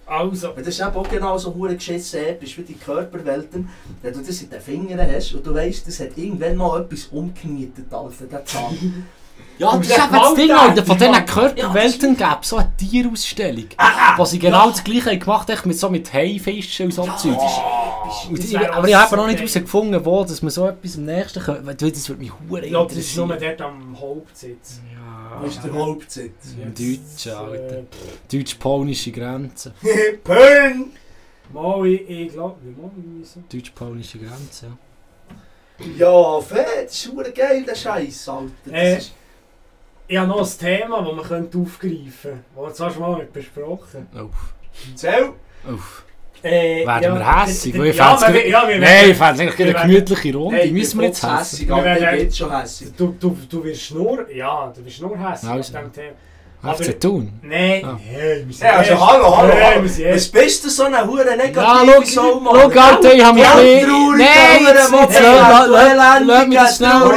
Also, Und das ist eben auch genau so hure geschissen episch wie die Körperwelten. Wenn du das in den Fingern hast und du weißt, das hat irgendwann mal etwas umgenietet, Alter, der Zahn. <laughs> Ja, das ist eben das Ding, Alter. Von die diesen Körperwelten gäbe es so eine Tierausstellung. Wo sie genau das gleiche gemacht haben, mit so mit Haifischen und so ja, Zeug. aber ich habe noch nicht herausgefunden, wo dass man so etwas am nächsten könnte. Weil Das würde mich hure Ich glaube, das ist nur interessieren. dort am Hauptsitz. Ja, Das ist der Hauptsitz. im Deutschen, äh, Alter. Deutsch-polnische Grenze. <laughs> Pön! Mal, ich, glaube, wir so? Deutsch-polnische Grenze, ja. Ja, fett, das ist geil, der Scheiß, Alter. Ich habe noch ein Thema, das man könnte aufgreifen könnte. Das wir zwar schon mal nicht besprochen Uff. Zähl! Uff. äh, Werden wir hässig? Ja, wir, ja, wir Nein, ich werden- fände es eigentlich eine werden- gemütliche Runde. Hey, Die müssen wir jetzt hässig. hässig. Wir werden- geht schon hässig. Du, du, du wirst nur, ja, du wirst nur hässlich Also. auf diesem Thema. FC Thun. Nein, Ah. hey, wir sind Ja, also hallo, hallo, Hey, hallo. Was bist du so eine hure Ja, negative schau, Sau, Mann? schau, Alter, ich habe mich Ja, Nein, jetzt, lass- elendige, mich das schnell... Ja.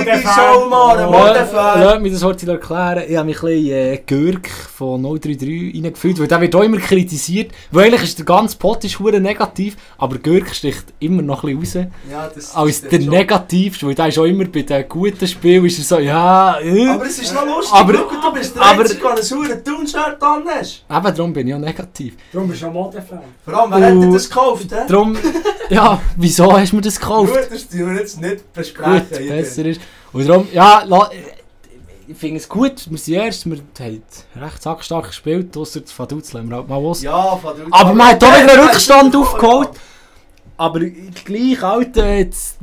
Lass mich das Wort erklären. Ich habe mich ein bisschen äh, Gürk von 033 reingefühlt, weil der wird auch immer kritisiert. Weil eigentlich ist der ganze Pot ist hure negativ, aber Gürk sticht immer noch ein bisschen raus. Ja, das Als der. Negativste, weil der ist auch immer bei den guten Spielen ist er so, ja... Äh. Aber es ist noch lustig, Aber- du bist der aber- Einzige, der ein Tun-Shirt an hast. Eben, darum bin ich auch negativ. Darum bist du ein Modefan. Vor allem, wer hat dir das gekauft, hä? Darum, <laughs> ja, wieso hast du mir das gekauft? Gut, das tun wir jetzt nicht besprechen. Gut, besser ist. Und darum, ja, la, ich finde es gut, wir sind erst, wir haben recht sackstark gespielt, ausser das Vaduz, lassen wir halt mal was. Ja, du. Aber man hat auch wieder einen <laughs> Rückstand aufgeholt. Aber gleich, Alter, jetzt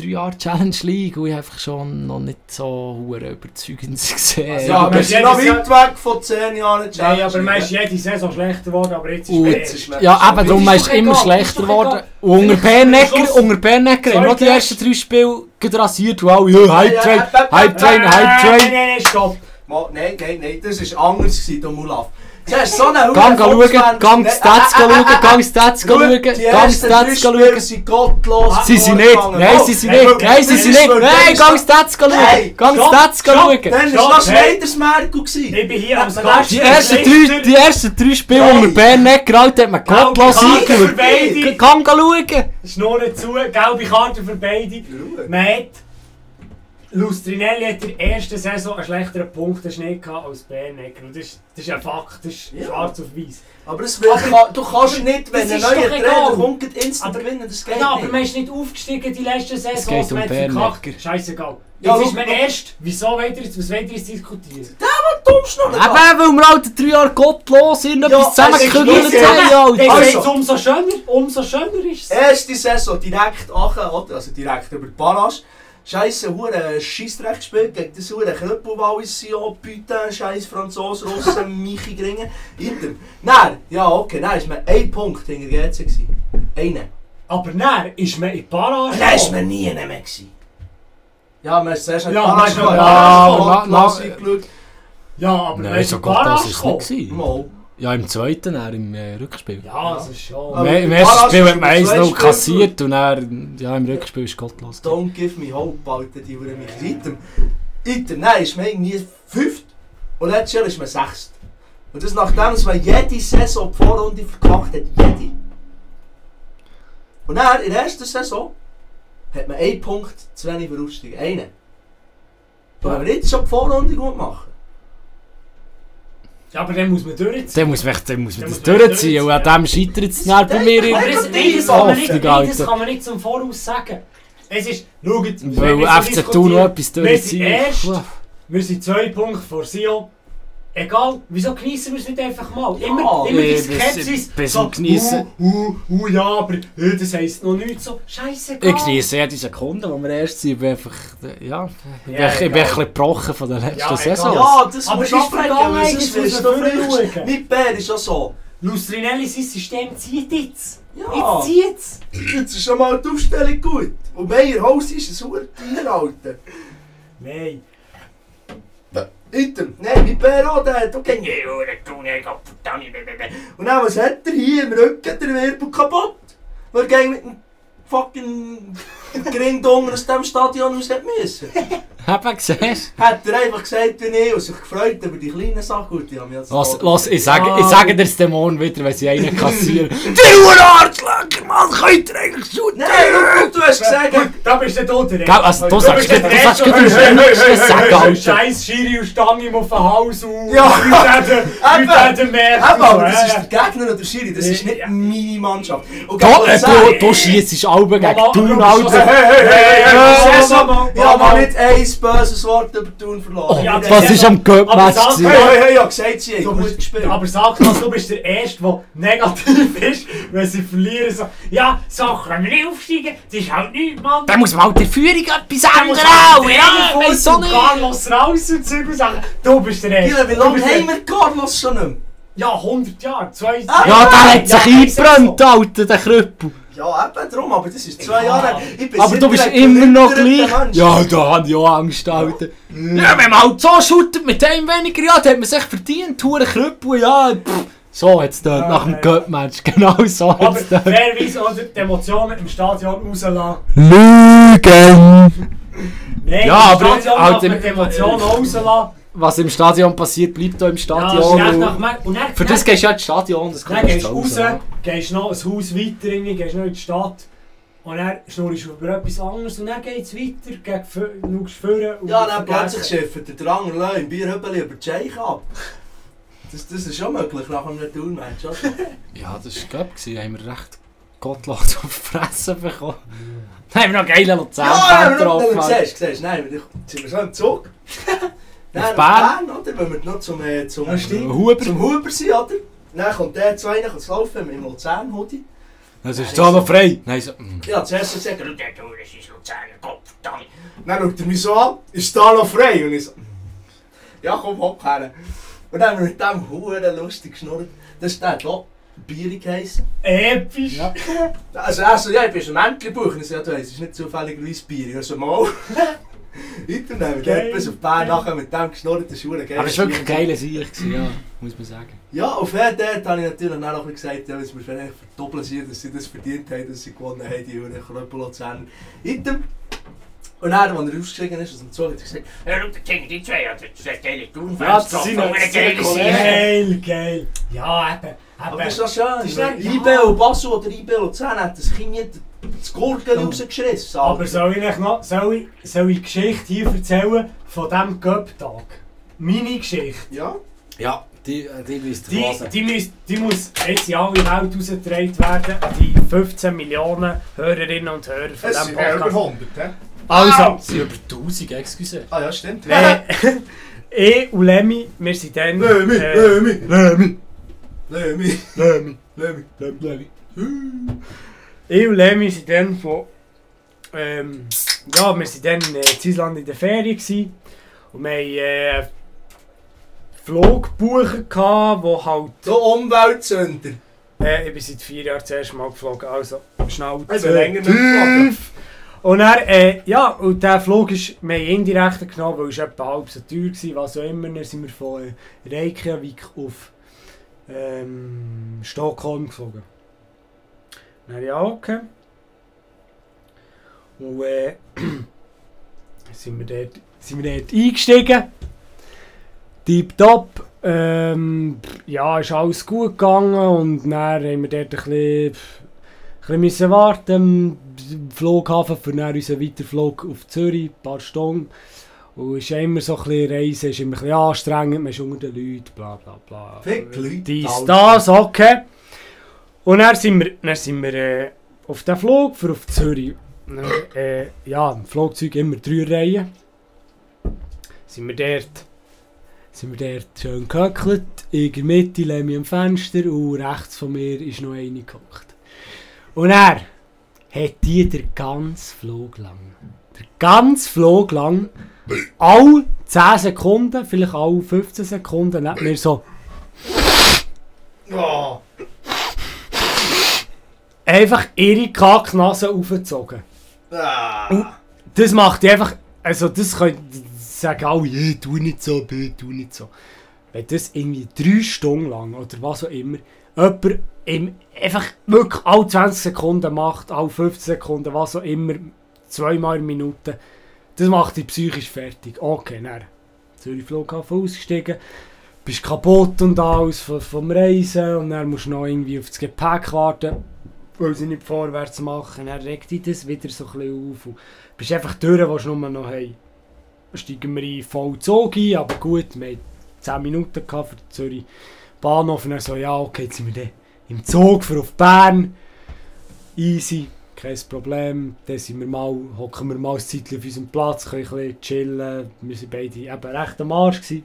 drei Jahre Challenge League und ich habe einfach schon noch nicht so hure überzeugend <laughs> gesehen. Also, Ja, aber wir sind noch weit weg von 10 Jahren Nein, Challenge aber man ist jede Saison schlechter geworden, aber jetzt ist Und- es Jetzt ist man- Ja, eben, darum ist immer schlechter geworden. unter Bernecker, unter Bernecker haben wir die ersten drei Spiele gerade rasiert und alle, ja, Hype Train, Hype Train, Hype Nein, Train. nein, nein, stopp. Mal, Nein, nein, nein, das war anders, Mulaf. Siehst du, so eine Gang Hure schauen, Volkswelt- gang Nein, Stats äh, äh, schauen, äh, gang Stats Schau, schauen, Die gang ersten drei Stats Spiele schauen. sind gottlos. Sie sind nicht, vorgegangen. nein, Oh, sie sind nein, nicht, nein, sie das sind ist nicht, für- nein, das ist gang für- Stats Nein, schauen, gang stopp, Stats stopp. schauen. Dann Stopp, war noch hey. Schneidersmerkel. gewesen. Ich bin hier als Die Gast. Die ersten drei, die ersten drei Spiele unter Bernecker, Alter, hat man gottlos Karte eingeschaut. für beide. Gang schauen. Schnurren zu, gelbe Karte für beide. Man hat... Lustrinelli hat in der ersten Saison einen schlechteren Punktenschnitt gehabt als Bernecker. Und das ist, das ist ein Fakt, das ist Ja. schwarz auf weiß. Aber es wird, Aber- du kannst nicht, wenn das ein ist neuer doch Trainer egal. kommt, instant Aber- gewinnen. Das geht Ja, aber nicht. man ist nicht aufgestiegen die letzten Saisons, geht um verkackt. Scheißegal. Ja, Jetzt ist man erst. Wieso wollt ihr jetzt, was wollt ihr jetzt diskutieren? Dummschnurren. Eben, weil wir halt drei Jahre gottlos irgendetwas Ja, zusammengekügelt es ist haben, Alter. ist es umso schöner, umso schöner ist es. Erste Saison direkt oder? also direkt über die Barrage. Scheisse hure Scheissdreck gespielt gegen das hure Krüppelwallis, Sion, Putain, Scheiß Franzos, Russen, <laughs> Michi Gringen. Inter. Nein, ja okay, nein, ist man ein Punkt hinter GC gewesen. Einen. Aber dann ist man in die Barrage Nein, ist gekommen. man nie mehr gewesen. Ja, man ist zuerst in die Ja, Barrage man ist gekommen, noch- Ja, dann na- hat man na- angeschaut. Ja, aber man Nein, ist so in die gottlos Barrage ist es gekommen. nicht gewesen. Mal. Ja, im zweiten, dann im äh, Rückspiel. Ja, das ist schon. Aber Im, ersten Spiel hat man über zwei 1-0 Spiele kassiert und dann, ja, im Rückspiel ist gottlos. Don't give me hope, Alter, die hure mich. Item. Item, nein, ist man irgendwie fünft. Und letztes Jahr ist man sechst. Und das nachdem, dass man jede Saison die Vorrunde verkackt hat. Jede. Und dann, in der ersten Saison, hat man einen Punkt zu wenig für Aufstieg. Einen. Und wenn wir jetzt schon die Vorrunde gut machen. Ja, aber dann muss man durchziehen. Dann muss man, dann muss man Dann das muss man durchziehen und an durchziehen. dem scheitert es dann bei mir. In- nicht, Hoffnung, das kann man nicht zum Voraus sagen. Es ist, schaut, Weil FC Thun noch etwas Wir sind durchziehen. erst. Wir sind zwei Punkte vor Sion. Egal, wieso genießen wir es nicht einfach mal? Immer, Ja, immer die Skepsis. bis so, zum Geniessen. Uh, uh, uh, ja, aber äh, das heisst noch nichts so. Scheißegal. Ich genieße jede Sekunde, wo wir erst sind. Ich bin einfach, ja, ich bin, Ja, ich bin ein bisschen gebrochen von der letzten Ja, Saison. Ja, das Aber ist muss du man verrückt. schauen. Mein Bär ist auch so. Lustrinelli, sein System zieht jetzt. Ja, Jetzt zieht's. jetzt ist schon mal die Aufstellung gut. Und Meier Haus ist ein sauer Tier, Alter. Nein. Item. Nein, mein Bär auch, der hat auch. Nee, ik. Und dann, was hat er hier im Rücken? Der Wirbel kaputt. Weil er gegen mit dem fucking Grind unten aus dem Stadion raus hat müssen. Hab ich gesehen. Hat er einfach gesagt wie ich und sich gefreut über die kleinen Sachen. Gut, die haben jetzt Los, los, ich sage, ich sage dir dem morgen wieder, wenn sie einen kassieren. Die hoer Arschlöcher, man, könnt ihr eigentlich zo Nein, du hast gesagt... Da bist du tot, der Gell, also, du sagst der du sagst du der- das sagen, Alter. Scheiß Schiri und Stange ihm auf den Hals und Ja. Leute mehr. Eben, aber das ist der Gegner oder Schiri, das ist nicht Ja. meine Mannschaft. Und Du, äh, du, du schiessest Alben gegen Thun, du Alter. so- Hey, hey, hey, hey, Ja, Saison- Saison- Ich habe noch nicht ein böses Wort über Thun verloren. Das ist am Göttmatch? Aber sag- Hey, hey, ja, gesagt, sie haben Du gut bist, gespielt. aber sag mal, du bist der Erste, der negativ ist, wenn sie verlieren. So, ja, Sachen, aufsteigen, das ist halt nichts, Mann. Dann muss man halt der Führung etwas Da ändern, auch, ja, weiss so und nicht. Carlos raus und Zeug und sagen, du bist der Erste. Wie Du lange haben wir Carlos schon nicht mehr? Ja, 100 Jahre, zwei Ah, Ja, der hat sich Ja, eingebrannt, Alter, der Krüppel. Ja, eben drum, aber das ist zwei Ja. Jahre. Ich bin Aber du bist immer noch gleich. Ja, da habe ich auch Angst, Alter. Ja, wenn man halt so shootet mit einem weniger, ja, dann hat man sich verdient, hure Krüppel, ja. Pff. So es dort Ja, nach dem. Göttmatch, <laughs> genau so Aber es dort. fairerweise oder die Emotionen im Stadion rauslassen. Lügen! Nein, Ja, im aber Stadion halt darf man im- die Emotionen rauslassen. Was im Stadion passiert, bleibt auch im Ja, Stadion. und nach Mer- und dann, für das gehst du ja ins Stadion, das Dann gehst du raus, gehst noch ein Haus weiter, irgendwie, gehst noch in die Stadt. Und dann schnurrst du über etwas anderes und dann geht es weiter, gegen Fö- schaust vorne und Ja, dann vergisst- plötzlich schifft der Dranger Löw im Bierhübeli über die Scheich ab. Das, das ist schon möglich nach einem Tourmatch. oder? Ja, das war glaube ich, haben wir recht gottlos auf die Fresse bekommen. Dann haben wir noch geile Luzern-Fan Ja, getroffen. ja, siehst, siehst, nein, sind wir schon im Zug. Nein, Auf Bern? Bern, oder? Wenn wir noch zum, äh, zum, Ja. Huber. zum Huber sind, oder? Dann kommt der zu einem, laufen im Luzern-Hoodie. Das ist so noch frei. Nein, so, mm. Ja, zuerst gesagt, Du, dat hoor, dat is Luzern, kop, dan. dann schaut er mich so an, ist da noch frei? Und ich so, ja komm, hock her. Und dann haben wir mit dem Huren lustig geschnurrt. Das ist der hier, Bierig geheissen. Episch! Ja. Also er so, ja, ich bin ein Mäntelbuch. Und ich ja, du es ist nicht zufälligerweise Bier. Ich so, mal. Weiter nehmen. Bis auf Bern nachher mit dem geschnurrt, das ist verdammt geil. Aber es war wirklich ein geiler Sieg, gewesen, ja, muss man sagen. Ja, auf jeden Fall habe ich natürlich auch gesagt, ja, es muss vielleicht verdoppeln dass sie das verdient haben, dass sie gewonnen haben, die Uhren Kröppel Luzern. Item. Und dann, als er ausgestiegen ist aus dem Zug, hat er gesagt, Ja, dat tegen die twee, ja, dat is dat hele doen. Ja, dat zien we- Van dat een zien we hele collega's. zie. Geil, geil! Ja, eben, aber eben. das ist doch schön. Das ist dann- ja. IB und Basel oder IB Luzern hat das Kind nicht das Gurgel rausgeschissen. Aber soll ich, euch noch, soll, ich, soll ich die Geschichte hier erzählen von diesem Cup-Tag? Meine Geschichte. Ja? Ja, die, äh, die müsst Die, ihr hören. die, muss, die muss jetzt in alle Welt rausgetragen werden an die 15 Millionen Hörerinnen und Hörer von diesem Podcast. 100, hä? Also, Sie sind über 1000, excuse. Ah ja, stimmt. ich <laughs> und Lemmy, wir sind dann... Lömi, äh, Lömi, Lömi, Lömi, Lömi, Lömi. Lömi. Ich und Lemmy sind dann von... Ähm, ja, wir sind dann äh, in Island in der Ferien gewesen. Und wir haben äh, einen Flug gebucht, wo halt... So Umweltsünder. Äh, ich bin seit vier Jahren das erste Mal geflogen, also schnell Also länger nicht geflogen. Und dann, äh, ja, und der Flug ist, wir indirekt genommen, weil es etwa halb so teuer war, was auch immer. Dann sind wir von Reykjavik auf ähm, Stockholm geflogen. Dann ja, okay. Und äh, <clears throat> sind, wir dort, sind wir dort eingestiegen. Tipptopp. Ähm, ja, ist alles gut gegangen und dann haben wir dort ein bisschen, ein bisschen warten Flughafen für dann unseren Weiterflug auf Zürich, ein paar Stunden. Und es ist immer so ein bisschen Reisen, ist immer ein bisschen anstrengend, man ist unter den Leuten, bla bla bla. Fick die Leute, Dies, das, okay. Und dann sind wir, dann sind wir äh, auf den Flug für auf Zürich. Äh, ja, im Flugzeug immer drei Reihen. Sind wir dort sind wir dort schön gehöckelt. In der Mitte lehne ich am Fenster und rechts von mir ist noch eine gekocht. Und er hat die den ganzen Flug lang, den ganzen Flug lang, alle 10 Sekunden, vielleicht alle 15 Sekunden, hat mir so Oh. einfach ihre Kacknase aufgezogen. Ah. Das macht die einfach, also das können sagen alle, ja, tu nicht so, bö, tu nicht so. Wenn das irgendwie drei Stunden lang oder was auch immer, jemand im, einfach wirklich alle 20 Sekunden macht, alle 15 Sekunden, was auch immer, zweimal in Minute, das macht dich psychisch fertig. Okay, dann Zürich Flughafen ausgestiegen, bist kaputt und alles vom, Reisen und dann musst du noch irgendwie auf das Gepäck warten, weil sie nicht vorwärts machen. Dann regt dich das wieder so ein bisschen auf und bist einfach durch, was nur noch hey, steigen wir in voll Zug ein, aber gut, wir hatten 10 Minuten für Zürich Bahnhof und dann so, ja okay, jetzt sind wir dann im Zug für auf Bern. Easy, kein Problem. Dann sind wir mal, hocken wir mal ein Zeitchen auf unserem Platz, können ein bisschen chillen. Wir waren beide eben recht am Arsch. Gewesen.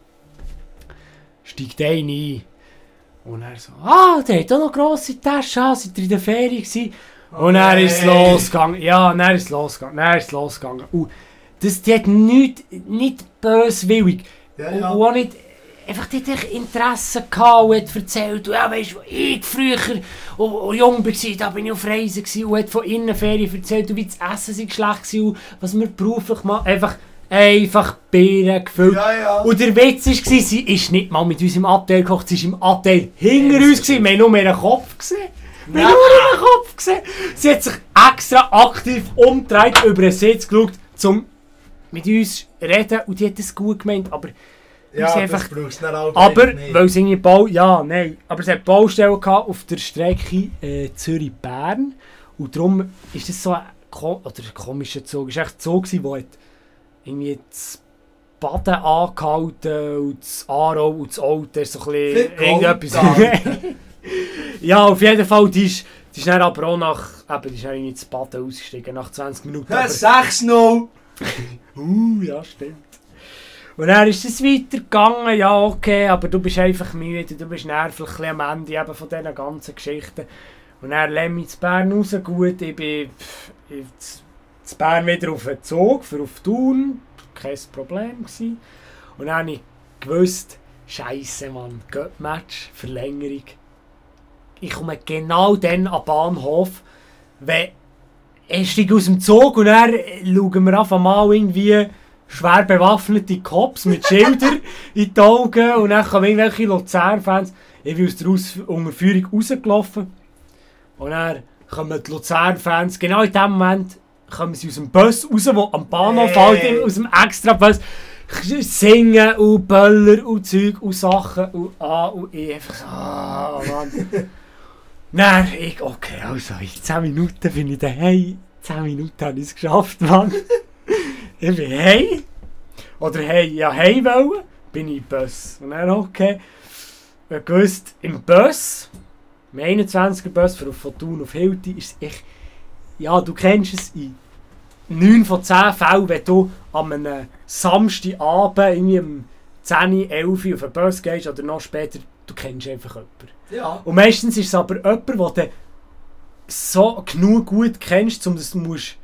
Steigt einer ein. Und er so, ah, der hat auch noch grosse Taschen, ah, seid ihr in der Ferien gewesen? Und dann ist es losgegangen. Ja, dann ist es losgegangen. Dann ist es losgegangen. Und das, die hat nicht, nicht böswillig. Ja, ja. und auch nicht, einfach echt Interesse gehabt und hat erzählt, ja, weißt du, ich früher und, und jung war, da bin ich auf Reisen gewesen, und hat von Innenferien erzählt, und wie das Essen sei schlecht war und was wir beruflich machen. Einfach, einfach Bieren gefüllt. Ja, ja. Und der Witz war, sie ist nicht mal mit uns im Abteil gekocht, sie war im Abteil hinter uns. Gewesen. Wir haben nur ihren Kopf gesehen. Wir haben nur ihren Kopf gesehen. Sie hat sich extra aktiv umgedreht, über den Sitz geschaut, um mit uns zu reden. Und die hat das gut gemeint. Aber, ja, das einfach- brauchst du dann aber nicht. weil es irgendwie Bau... Ja, nein. Aber es hat Baustellen gehabt auf der Strecke äh, Zürich-Bern. Und darum ist das so ein, ko oder ein komischer Zug. Es war echt ein Zug, der irgendwie das Baden angehalten und das Aarau und das ist so ein bisschen irgendetwas. <laughs> Ja, auf jeden Fall, die ist, die ist dann aber auch nach, eben, die ist dann ins Baden ausgestiegen, nach 20 Minuten. Ja, Aber, 6-0. uh, <laughs> ja, stimmt. Und dann ist es weitergegangen, ja okay, aber du bist einfach müde, du bist nervlich am Ende eben von diesen ganzen Geschichten. Und dann lehne ich zu Bern raus, gut, ich bin zu Bern wieder auf den Zug, für auf Thun, kein Problem gewesen. Und dann habe ich gewusst, Scheiße, Mann, Göttmatch, Verlängerung. Ich komme genau dann am Bahnhof, wenn ich aus dem Zug und dann schauen wir einfach mal irgendwie schwer bewaffnete Cops mit Schildern <laughs> in die Augen und dann kommen irgendwelche Luzern-Fans. Ich bin aus der Aus Unterführung rausgelaufen und dann kommen die Luzern-Fans, genau in dem Moment kommen sie aus dem Bus raus, der am Bahnhof Hey. halt, aus dem Extra-Bus singen und Böller und Zeug und Sachen und ah und ich einfach so, ah Mann. <laughs> Nein, ich, okay, also in 10 Minuten bin ich daheim. 10 Minuten habe ich es geschafft, Mann. Ich bin heim. Oder hey, ja, heim wollen, bin ich im Bus. Und dann, okay, ich gewusst, im Bus, im 21er Bus für von Thun auf Hilti, ist es echt, ja, du kennst es in 9 von 10 Fällen, wenn du an einem Samstagabend irgendwie um 10, 11 auf den Bus gehst oder noch später, du kennst einfach jemanden. Ja. Und meistens ist es aber jemand, den du so genug gut kennst, um dass du musst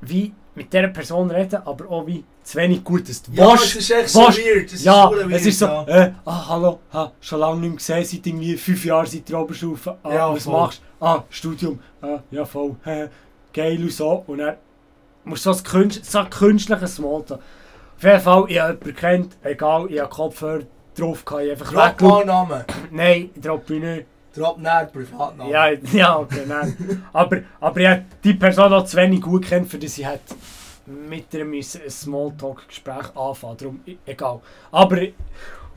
wie mit dieser Person reden, aber auch wie zu wenig gut, dass du Ja, willst. es ist echt so weird. Es ja, ist verdammt es ist so, weird, äh, ah, hallo, ha, schon lange nicht mehr gesehen, seit irgendwie fünf Jahren seit der Oberstufe. Ah, Ja, was voll. machst du? Ah, Studium. Ah, ja, voll. Hä, geil und so. Und dann musst du so ein, Künst, so künstliches Smalltalk. Auf jeden Fall, ich habe jemanden kennt, egal, ich habe Kopfhörer drauf, kann ich einfach Drop mal Namen. Nein, droppe ich nicht. Drop näher Privatnamen. Ja, <laughs> ja, okay, nein. aber, aber ich habe die Person noch zu wenig gut kennt, für dass ich hätte mit ihr müssen ein Smalltalk-Gespräch anfangen Darum, e- egal. Aber,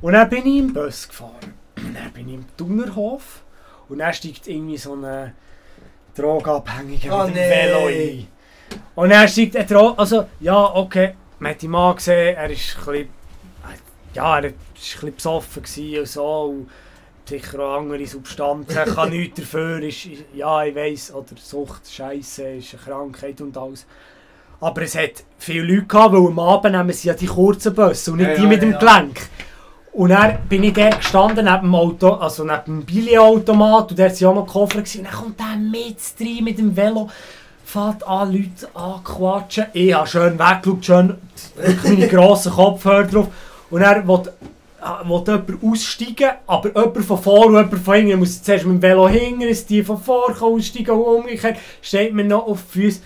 und dann bin ich im Bus gefahren. Und dann bin ich im Thunerhof. Und dann steigt irgendwie so ein Drogenabhängiger Oh, mit dem nee. Velo ein. Und dann steigt ein Drogen... Also, ja, okay, man hat ihn mal gesehen, er ist ein bisschen... Ja, er war ein bisschen besoffen und so. Und sicher auch andere Substanzen, kann nichts dafür, ist, ja ich weiss, oder Sucht, Scheiße, ist eine Krankheit und alles. Aber es hat viele Leute gehabt, weil am Abend nehmen sie ja die kurzen Busse und nicht Ja, die ja, mit dem ja. Gelenk. Und dann bin ich dort gestanden, neben dem Auto, also neben dem Billigautomat und dort waren auch noch Koffer. Gewesen. Und dann kommt der mit rein mit dem Velo, fährt an Leute anquatschen. Ich habe schön weggeschaut, schön meine grossen Kopfhörer drauf. Und er will, will jemand aussteigen, aber jemand von vor und jemand von hinten muss zuerst mit dem Velo hinten, dass die von vor kann aussteigen und umgekehrt steht mir noch auf die Füße.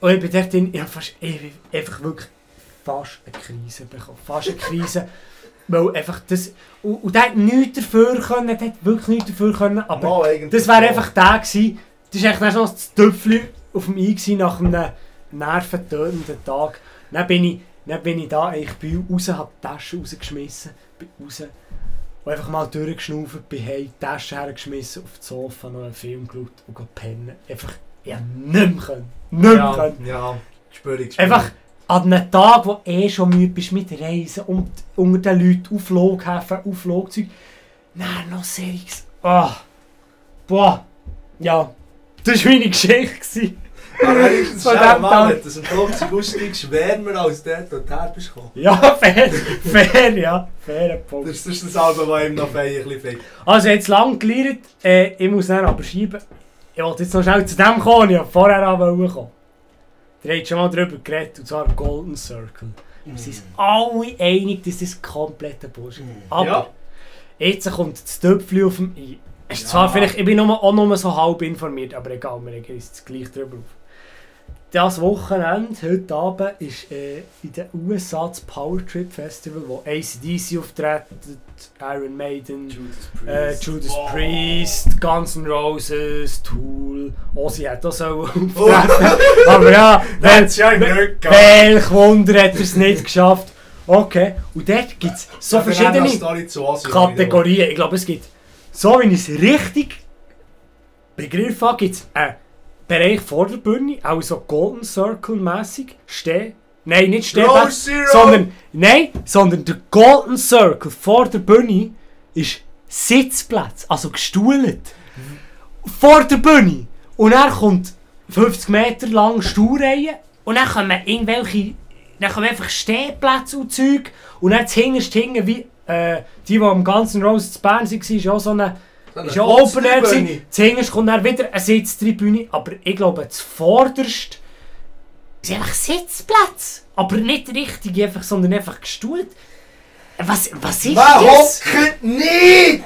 Und ich bin dort drin, ich habe fast ewig, einfach wirklich fast eine Krise bekommen. Fast eine Krise. <laughs> Weil einfach das... Und, und der hat nichts dafür können, der hat wirklich nichts dafür können, aber... Mal Das wäre einfach der gewesen. Das war eigentlich noch das Töpfchen auf dem gewesen nach einem nerventönenden Tag. Dann bin ich, dann bin ich da eigentlich bei raus, habe die Tasche rausgeschmissen, bin raus und einfach mal durchgeschnauft, bin heim, die Tasche hergeschmissen, auf das Sofa noch einen Film geschaut und pennen. Einfach, ich konnte nicht mehr können. Nicht mehr Ja, können. ja, spür ich. Einfach an einem Tag, wo eh schon müde bist mit Reisen und unter den Leuten auf Flughäfen, auf Flugzeugen, dann noch Serix. Ah. Boah. Ja. Das war meine <laughs> Geschichte. Wenn <laughs> du aus dem Flugzeug aussteigst, wärmer als dort, wo du her bist gekommen. Ja, fair. Fair, ja. Fairer Punkt. Das ist das Album, das ihm noch fein ein bisschen fehlt. Also, jetzt lang gelernt. Äh, ich muss dann aber schieben. Ich wollte jetzt noch schnell zu dem kommen. Ich wollte vorher wollen kommen. Ihr habt schon mal darüber geredet, und zwar Golden Circle. Wir sind uns alle einig, dass das komplette Bullshit ist. Aber Ja. jetzt kommt das Töpfchen auf dem ist Ja. zwar vielleicht, ich bin nur, auch nur so halb informiert, aber egal, wir regen uns jetzt gleich drüber auf. Das Wochenende, heute Abend, ist äh, in den USA das Power Trip Festival, wo ACDC auftreten, Iron Maiden, äh, Judas Wow. Priest, Guns N' Roses, Tool, Ozzy hat auch <laughs> so Oh. auftreten. Aber ja, hat's ja welch Wunder hat er es nicht geschafft. Okay, und dort gibt es so noch verschiedene Kategorien. Ich glaube, es gibt, so wie ich es richtig Begriff habe, gibt es einen Bereich vor der Bühne, auch so Golden Circle mäßig stehen. Nein, nicht stehen, sondern, nein, sondern der Golden Circle vor der Bühne ist Sitzplatz, also gestuhlt. Vor der Bühne. Und dann kommt 50 Meter lang Stuhlreihe und dann kommen irgendwelche, dann kommen einfach Stehplätze und Zeug und dann hinterst hinten wie äh, die, die am ganzen Rose zu Bern waren, ist auch so eine ist ja Open Air gewesen. Zuhinterst kommt dann wieder eine Sitztribüne, aber ich glaube, zuvorderst ist einfach Sitzplatz. Aber nicht richtig, einfach, sondern einfach gestuhlt. Was, was ist Wer das? hockt nicht?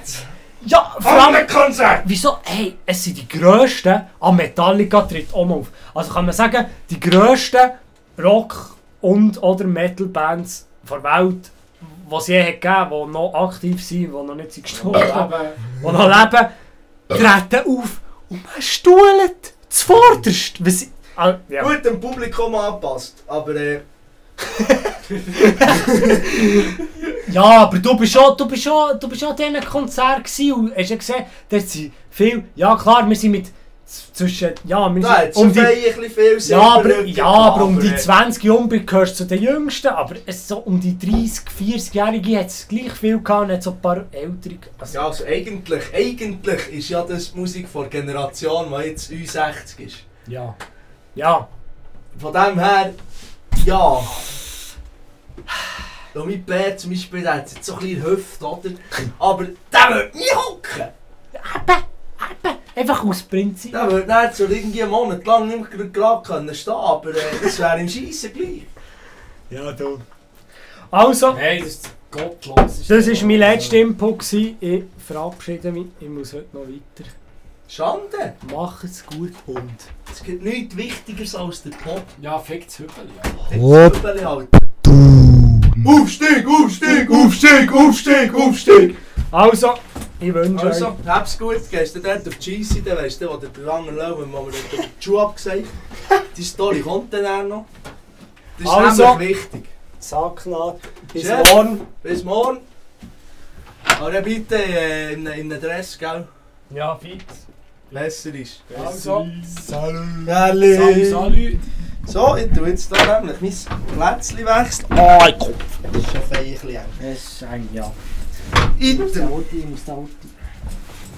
Ja, vor allem, Konzert! wieso? Hey, es sind die grössten, am Metallica tritt auch noch auf. Also kann man sagen, die grössten Rock- und oder Metal-Bands der Welt, die es je hat gegeben, die noch aktiv sind, die noch nicht sind gestorben, die noch leben, treten auf und man stuhlt zuvorderst. Was, ah, ja. Gut dem Publikum angepasst, aber äh, <laughs> ja, aber du bist schon, du bist schon, du bist schon an diesen Konzert gewesen und hast ja gesehen, dort sind viel, ja klar, wir sind mit zwischen, ja, wir da sind um die, ein viel ja, aber, ja, aber um die äh, 20 Jahre gehörst du zu den Jüngsten, aber es so um die 30, 40-Jährige hat es gleich viel gehabt und hat so ein paar ältere. Also, Ja, also eigentlich, eigentlich ist ja das Musik von der Generation, die jetzt 60 ist. ja. Ja, Von dem her, ja. Ja, mein Bär zum Beispiel, der hat jetzt so ein bisschen Hüfte, oder? Aber der wird nie hocken! eben, eben, einfach aus Prinzip. Der wird nicht so irgendwie einen Monat lang nicht mehr gerade können stehen, aber äh, das wäre im Schiessen gleich. Ja, du. Also, Nein, das ist gottlos. das war mein letzter Input. gewesen. Ich verabschiede mich. Ich muss heute noch weiter. Schande! Mach es gut und. Es gibt nichts Wichtigeres als der Pop. Ja, fickt's Hüppel, ja. Jetzt Hüppeli, Alter. Aufstieg, Aufstieg, Aufstieg, Aufstieg, Aufstieg! Also, ich wünsche Also, euch. hab's gut, gehst du dort auf die dann weisst du, wo der lange Löwen, wo wir die Schuhe abgesagt Die Story kommt dann auch noch. Das ist Also. nämlich wichtig. Sacknaht. Bis Chef. morgen. Bis morgen. Aber bitte äh, in, in einem Dress, gell? Ja, fit. Besser ist. Also, salut. Salut, salut. So, ich tue jetzt hier nämlich mein Plätzchen wechseln. Oh, ich Kopf. Das ist ein eng. Das ist ein Ja. Item. Ich muss da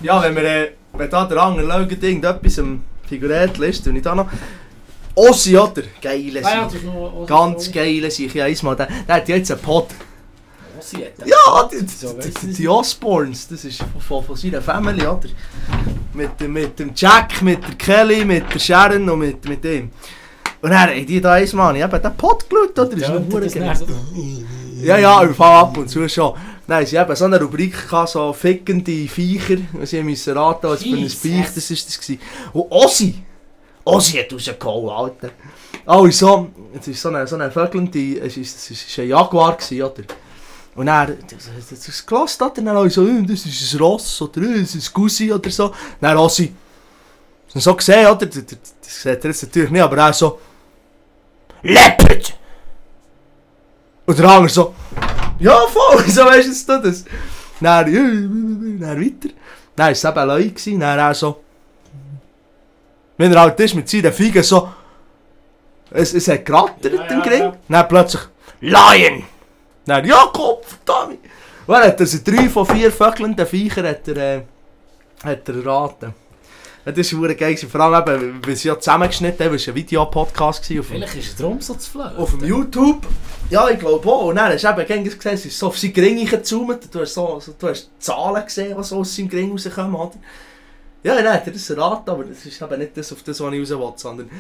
Ja, wenn wir, äh, wenn da der andere Löwen irgendetwas am Figurätchen ist, tue ich da noch... Ossi, oder? Geile Ah ja, ist noch... Ganz geile Sieg. Ja, einmal, der, der hat jetzt einen Pod. Was sie hat. Ja, die, die, die, Osborns, das ist von, von, von seiner Family, oder? Mit, dem- mit dem Jack, mit der Kelly, mit der Sharon und mit, mit ihm. Und haben die da einmal, ich habe den Pot geschaut, oder? Das ist Ja, noch und das geil. Dann Ja, ja, im Fall ab und zu schon. Nein, sie haben so eine Rubrik gehabt, so fickende Viecher. und Sie müssen raten, was für ein. Viech das ist. Das gewesen. Und Ossi! Ossi hat rausgehauen, Alter. Oh, so, es ist so eine, so eine vögelnde, es ist, es ist ein Jaguar gewesen, oder? Und er, das, das ist gelassen, oder? Dann alle so, «Hm, das ist ein Ross, oder «Hm, das ist ein Gussi, oder so. Dann Ossi. Und so gesehen, oder? Das, das, das sieht er jetzt natürlich nicht, aber er so, Leopard! Und der andere so, ja voll, <laughs> so weisst du das. Dann, ja, dann weiter. Dann war es eben Leute, gewesen, dann auch so, wenn er halt ist mit seinen Feigen so, es, es hat gerattert Ja, im ja, Gring. ja. Dann plötzlich, Lion! Dann, ja Kopf, Tommy! Und dann hat er so drei von vier vögelnden Viechern hat er, äh, hat er erraten. Das war geil, gewesen. vor allem eben, weil sie ja zusammengeschnitten haben, es war ein Videopodcast Vielleicht ist es darum so zu flöten. auf dem YouTube. Ja, ich glaube auch. Und dann hast du eben gesehen, es ist so auf seinen Gring gezoomt. Du hast, so, du hast Zahlen gesehen, die so aus seinem Gring rauskommen. Oder? Ja, dann hat er das erraten, aber das ist eben nicht das, auf das, was ich raus will, sondern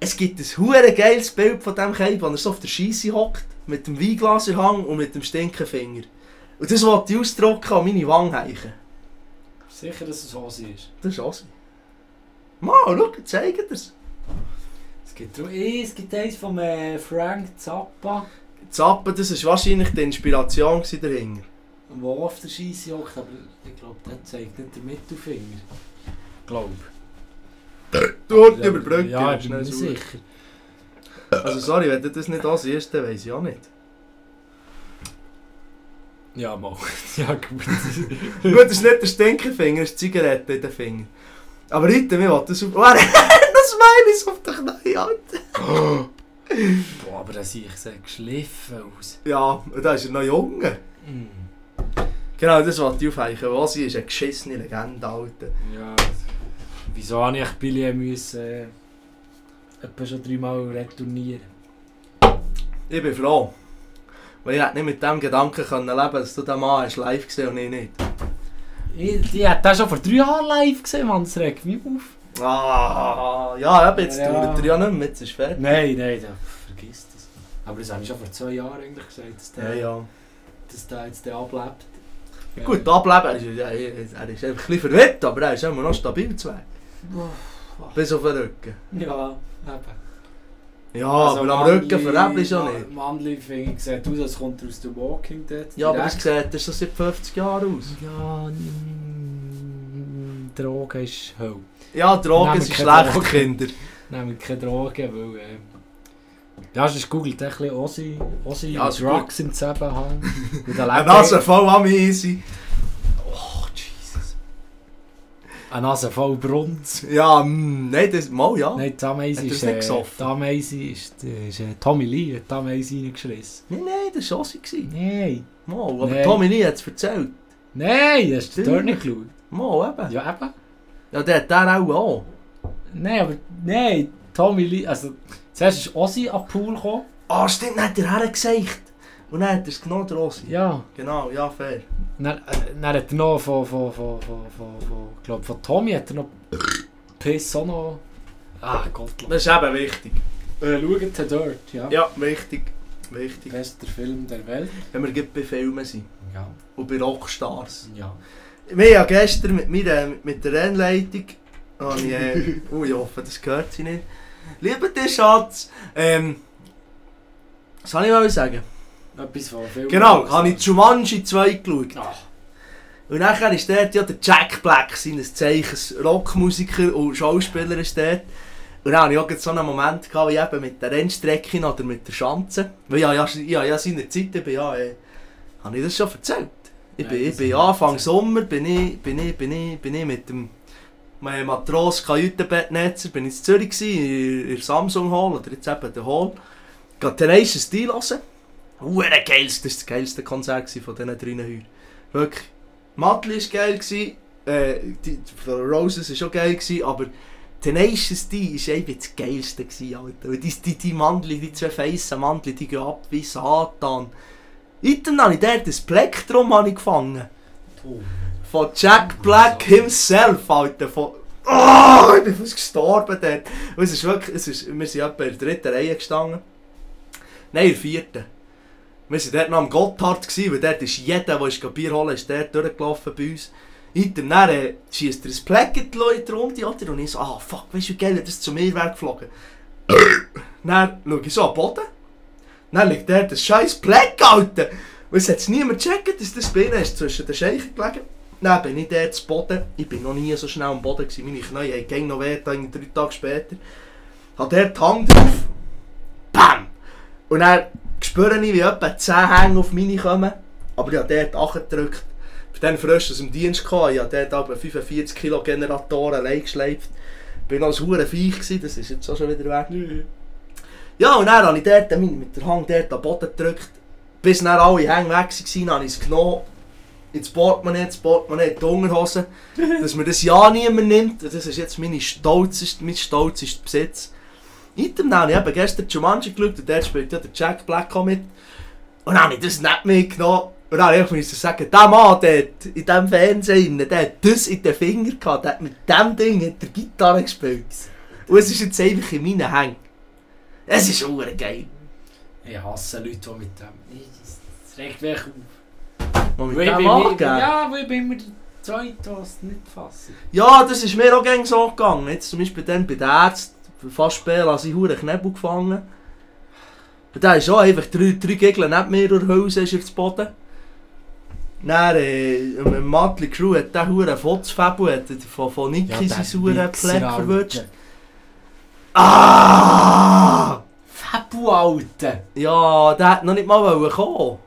es gibt ein hure geiles Bild von dem Keib, wo er so auf der Scheisse hockt, mit dem Weinglas in Hand und mit dem Stinkenfinger. Und das wollte ich ausdrucken an meine Wange heichen. Sicher, dass es Hose ist. Das ist Ossi. Mal, schau, zeig dir's. Es gibt auch eh, es gibt eins von äh, Frank Zappa, Zappen, das war wahrscheinlich die Inspiration dahinter. der auf der Scheisse hockt, aber ich glaube, der zeigt nicht den Mittelfinger. Glaub. Dort über Brücke. Ja, ich bin mir sicher. Also sorry, wenn du das nicht ansiehst, dann weiss ich auch nicht. Ja, mal. <laughs> ja, gut. Gut, das ist nicht der Stinkerfinger, das ist die Zigarette in den Finger. Aber heute, wir wollen das auf... Oh, das Smiley ist auf den Knien, Alter. Boah, aber der sieht geschliffen aus. Ja, und da ist er noch jung. Mm. Genau, das wollte ich aufheichen. Wasi ist eine geschissene Legende, Alter. Ja, wieso habe ich Billy müssen äh, etwa schon dreimal retournieren? Ich bin froh. Weil ich nicht mit dem Gedanken können leben dass du den Mann hast live gesehen und ich nicht. Ich, die hat den schon vor drei Jahren live gesehen, Mann, das regt mich auf. Ah, ja, eben, jetzt Ja. dauert er ja nicht mehr, jetzt ist fertig. Nein, nein, da, vergiss das. Aber das habe ich schon vor zwei Jahren eigentlich gesagt, dass der, Ja, ja. Dass der jetzt der ablebt. Ja, Gut, ableben, er ist, er ist einfach ein bisschen verwirrt, aber er ist immer noch stabil zu. Bis auf den Rücken. Ja, eben. Ja, aber am Rücken veräppeln schon nicht. Mandli finde ich sieht aus, als kommt er aus The Walking Dead. Ja, aber das direkt. sieht er schon seit 50 Jahren aus. Ja, Drogen ist Hölle. Ja, Drogen sind schlecht, Drogen. Kinder. Nehmen keine Drogen, weil... Äh, ja, sonst googelt ein bisschen Ossi, Ossi Ja, ist Drugs im Zusammenhang. <laughs> Und dann Nase voll am easy. Oh, Jesus. Eine Nase voll Brunz. Ja, mm, nein, das, mal ja. Nein, er ist... es nicht Äh, die Ameise ist... äh, ist äh, Tommy Lee hat die Ameise reingeschissen. Nein, nein, das war Ossi. Nein. Mal, aber Nein. Tommy Lee hat es erzählt. Nein, hast du dort nicht geschaut? Mal, eben. Ja, eben. Ja, der hat der auch auch. Nein, aber... Nein, Tommy Lee... Also... Zuerst ist Ossi an den Pool gekommen. Ah, stimmt, dann hat er hergezeigt. Und dann hat er es genommen, der. Ja. Genau, ja, fair. Dann, äh, dann hat er noch von... von, von, von, von, von ich glaube, von Tommy hat er noch... Piss auch noch... Ah, Gottlob. Das ist eben wichtig. Äh, schaut dort, ja. Ja, wichtig. Wichtig. Bester Film der Welt. Wenn wir gerade bei Filmen sind. Ja. Und bei Rockstars. Ja. Wir haben gestern mit, mir, mit der Rennleitung. habe ich, äh, <laughs> oh, ich hoffe, das gehört sie nicht. Lieber der Schatz. Ähm, was soll ich mal sagen? Etwas von Film. Genau, habe ich Jumanji 2 geschaut. Ah, Und nachher ist dort ja der Jack Black, seines Zeichens Rockmusiker und Schauspieler ist dort. Und dann hatte ich auch so einen Moment, gehabt, wie eben mit der Rennstrecke oder mit der Schanze. Weil ja, ja, ja, ja seine Zeit, ich bin ja, äh, habe ich das schon erzählt? Ich Nein, bin, ich bin Anfang nicht Sommer, bin ich, bin ich, bin ich, bin ich mit dem meinem Matros Kajütenbettnetzer, bin ich in Zürich gewesen, in, in Samsung Hall, oder jetzt eben der Hall. Gehe Tenacious D hören. Hure geilste, das war das geilste Konzert von diesen drei Heuer. Wirklich. Matli war geil, äh, die, Roses war schon geil, aber Tenacious D war einfach das geilste, gewesen, Alter. Die, die, die Mandli, die zwei feissen Mandli, die gehen ab wie Satan. Item habe ich dort ein Plektrum habe gefangen. Von Jack Black himself, Alter. Von oh, ich bin fast gestorben dort. Es ist wirklich, es ist, wir sind etwa in der dritten Reihe gestanden. Nein, in der vierten. Wir waren dort noch am Gotthard, weil dort ist jeder, der ist Bier holen ist dort durchgelaufen bei uns. Item, dann äh, schießt er ein Plecket in die Runde, oder? Und ich so, ah fuck, weißt du wie geil, das zu mir wäre geflogen. dann schaue ich so am Boden. Dann liegt dort das scheiß Pleck, Alter. Und es hat niemand gecheckt, dass das Bienen ist zwischen den Scheichen gelegen. Dann bin ich dort zu Boden. Ich bin noch nie so schnell am Boden gewesen. Meine Knie haben noch weh, drei Tage später. Hat dort die Hand drauf. Bam! Und dann spüre ich, wie etwa 10 Hänge auf meine kommen. Aber ich habe dort angedrückt. Bin dann frisch aus dem Dienst gekommen. Ich habe dort aber 45 Kilo Generatoren allein geschleift. Ich war noch ein hure Viech, gewesen. das ist jetzt auch schon wieder weg. Ja, und dann habe ich dort mit der Hand dort am Boden gedrückt. Bis dann alle Hänge weg waren, habe ich es genommen. Ins Portemonnaie, ins Portemonnaie, die Unterhose. <laughs> dass mir das ja niemand nimmt. Das ist jetzt meine stolzeste, mein stolzester Besitz. Item dann habe ich eben gestern Jumanji geschaut und dort spielt ja der Jack Black auch mit. Und dann habe ich das nicht mitgenommen. Und dann habe ich sagen, der Mann dort, in diesem Fernsehen, der hat das in den Finger gehabt, der hat mit diesem Ding hat der Gitarre gespielt. Und es ist jetzt einfach in meinen Hängen. Es ist auch geil. Ich hasse Leute, die mit dem. Das regt mich auf. Mit dem bin- angeben. Ja, weil ich bin immer der Zweite, es nicht fasst. Ja, das ist mir auch so gegangen. Jetzt zum Beispiel dann bei den Ärzten, fast spielen, als ich hure Knebel gefangen. Und da ist auch einfach drei, drei Gegner neben mir durch Hause ist er zu Boden. Dann, äh, mit Matli Crew hat der hure Fotzfabel hat von, von Niki ja, sein sauren Pleck verwünscht. Ah! Fabu, Alter! Ja, der hat noch nicht mal wollen kommen.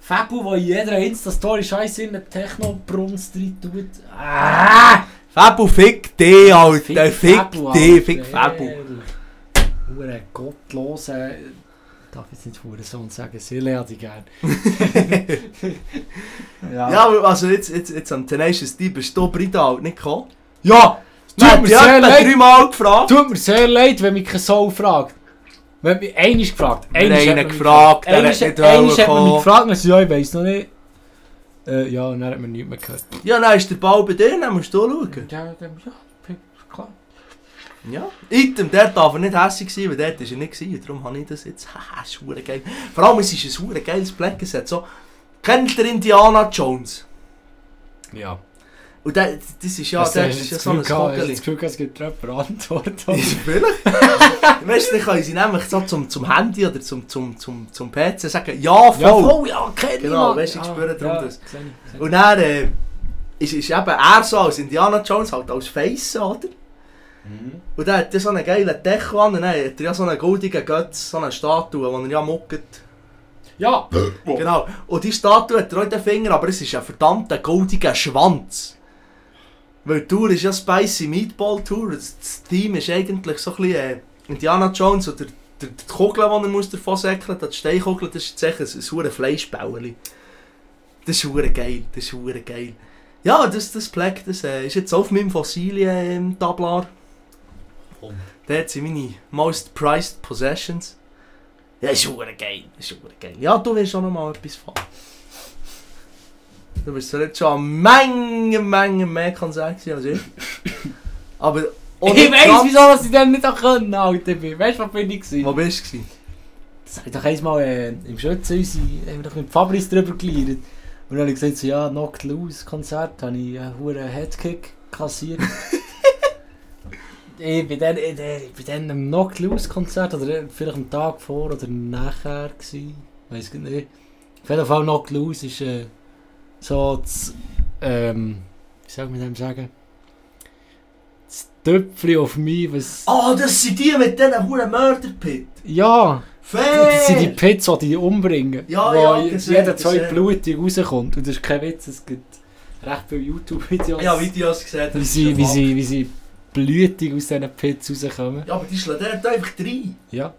Fabu, der in jeder Insta-Story scheiße in den Techno-Brunst rein tut. Ah! Fabu, fick dich, Alter. Fick, Fabu, dich, fick Fabu. Hure gottlose. Darf ich jetzt nicht Hurensohn sagen, Sille hätte ich gern. ja. Ja, aber also jetzt, jetzt, jetzt am Tenacious D bist du Bridal nicht gekommen. ja! Tut mir sehr leid. dreimal gefragt. Tut mir sehr leid, wenn mich kein Soul fragt. Wenn mich einmal gefragt. Mich gefragt, er Einmal hat nicht hat mich kommen. gefragt und ich ja, ich weiss noch nicht. Äh, ja, und dann hat man nichts mehr gehört. Ja, dann ist der Ball bei dir, dann musst du schauen. Ja, dann, ja, bin- klar. Ja. Item, der darf er nicht hässlich sein, weil dort war er nicht. Gewesen. Darum habe ich das jetzt. <laughs> Haha, ist hure geil. Vor allem, es ist ein hure geiles Black. Es hat so... Kennt ihr Indiana Jones? Ja. Und der, das ist ja, der hast ist ja das das so ein Gefühl gehabt- hast du Kogeli. das Gefühl, es gibt jemand Antwort. Vielleicht. <laughs> weißt du, dann können sie nämlich so zum, zum Handy oder zum, zum, zum, zum PC sagen, ja, voll. Ja, voll, ja, kenn ich, Genau, weißt du, ich spüre darum ja, das. ich, ich. Und dann äh, ist, ist eben er so als Indiana Jones halt als Face, oder? Mhm. Und dann hat er so einen geilen Deko an dann hat er ja so einen goldigen Götz, so eine Statue, die er ja muckt. Ja, Genau. Und die Statue hat er auch den Finger, aber es ist ein verdammter goldiger Schwanz. Weil die Tour ist ja Spicy Meatball Tour. Das, Team ist eigentlich so ein bisschen äh, Indiana Jones oder der, die Kugel, die er muss davon säckeln muss, die Steinkugel, das ist echt ein, ein Fleischbäuerli. Das ist hure geil, das ist hure geil. Ja, das, das Black, das äh, ist jetzt auf meinem Fossilien-Tablar. Komm. Dort sind meine most prized possessions. Ja, ist hure geil, ist hure geil. Ja, du willst auch noch mal etwas fahren. Du bist jetzt schon an Menge, Menge mehr Konzert gewesen als ich. Aber... ich weiss, wieso dass ich dann nicht auch können, Alter. bin. Weißt du, wo bin ich gewesen? Wo bist du? Das habe ich doch einmal äh, im Schützenhaus, haben wir doch mit Fabrice drüber gelernt. Und dann habe ich gesagt, so, ja, Knocked Loose Konzert, habe ich einen hohen Headkick kassiert. ich bin dann, ich, ich dann am Knocked Loose Konzert, oder vielleicht am Tag vor oder nachher gewesen, weiß ich nicht. Auf jeden Fall Knocked Loose ist äh, so das, ähm, wie soll man dem sagen? Das Töpfchen auf mich, was... Ah, das sind die mit diesen huren Mörderpit. Ja! Fair! Das sind die Pits, die die umbringen. Ja, wo ja, gesehen, jeder zwei gesehen. blutig rauskommt. Und das ist kein Witz, es gibt recht viele YouTube-Videos. Ja, Videos gesehen. wie, sie, wie, sie, wie sie blutig aus diesen Pits rauskommen. Ja, aber die schlagen dort einfach rein. Ja.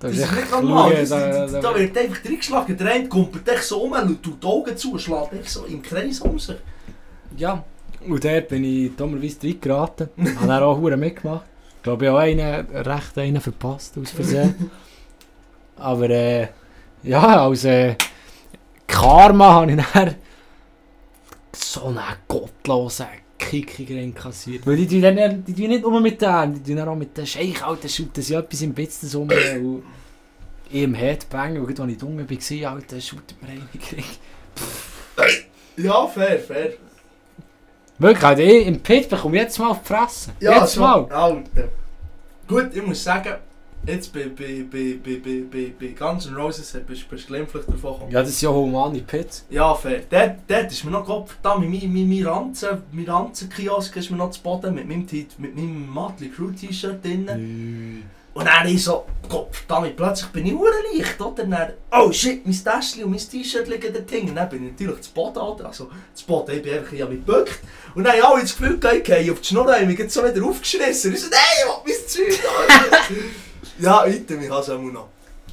Das ist nicht normal. Das, da- wird einfach reingeschlagen. Der eine kumpelt echt so um und tut die Augen zu und schlägt echt so im Kreis um sich. Ja. Und dort bin ich dummerweise reingeraten. Habe dann auch Huren mitgemacht. Ich glaube, ich habe einen, recht einen verpasst, aus Versehen. Aber <laughs> äh, ja, als, äh, Karma habe ich dann so einen gottlosen Kickigring kassiert. Weil die tun dann, die tun nicht nur mit denen, die tun dann auch mit den Scheich, Alter, shooten sie etwas im Business <coughs> um. und ich im Headbang, und als ich dumm war, Alter, shootet mir einen. Ja, fair, fair. Wirklich, Alter, ich im Pit bekomme jetzt mal auf die Fresse. jetzt schon. mal. Alter. Gut, ich muss sagen, jetzt bei, bei, bei, bei, bei, bei, bei Guns N' Roses bist du glimpflich davon gekommen. Ja, das ist ja humane Pits. Ja, fair. Dort, dort ist mir noch Gott verdammt, mein, mein, mein Ranzen, mein Ranzen-Kiosk ist mir noch zu Boden mit meinem, mit meinem Motley Crew T-Shirt drin. Und dann ich so, Gott verdammt, plötzlich bin ich leicht, oder? Dann, oh shit, mein Täschchen und mein T-Shirt liegen dort hinten. Dann bin ich natürlich zu Boden, oder? Also, zu Boden, ich bin einfach ja gebückt. Und dann habe ich alle das Gefühl, ich gehe auf die Schnur, ich mich jetzt so wieder aufgeschrissen. Ich so, nein, ich will mein Zeug <laughs> da. Ja, item, ich habe es immer noch.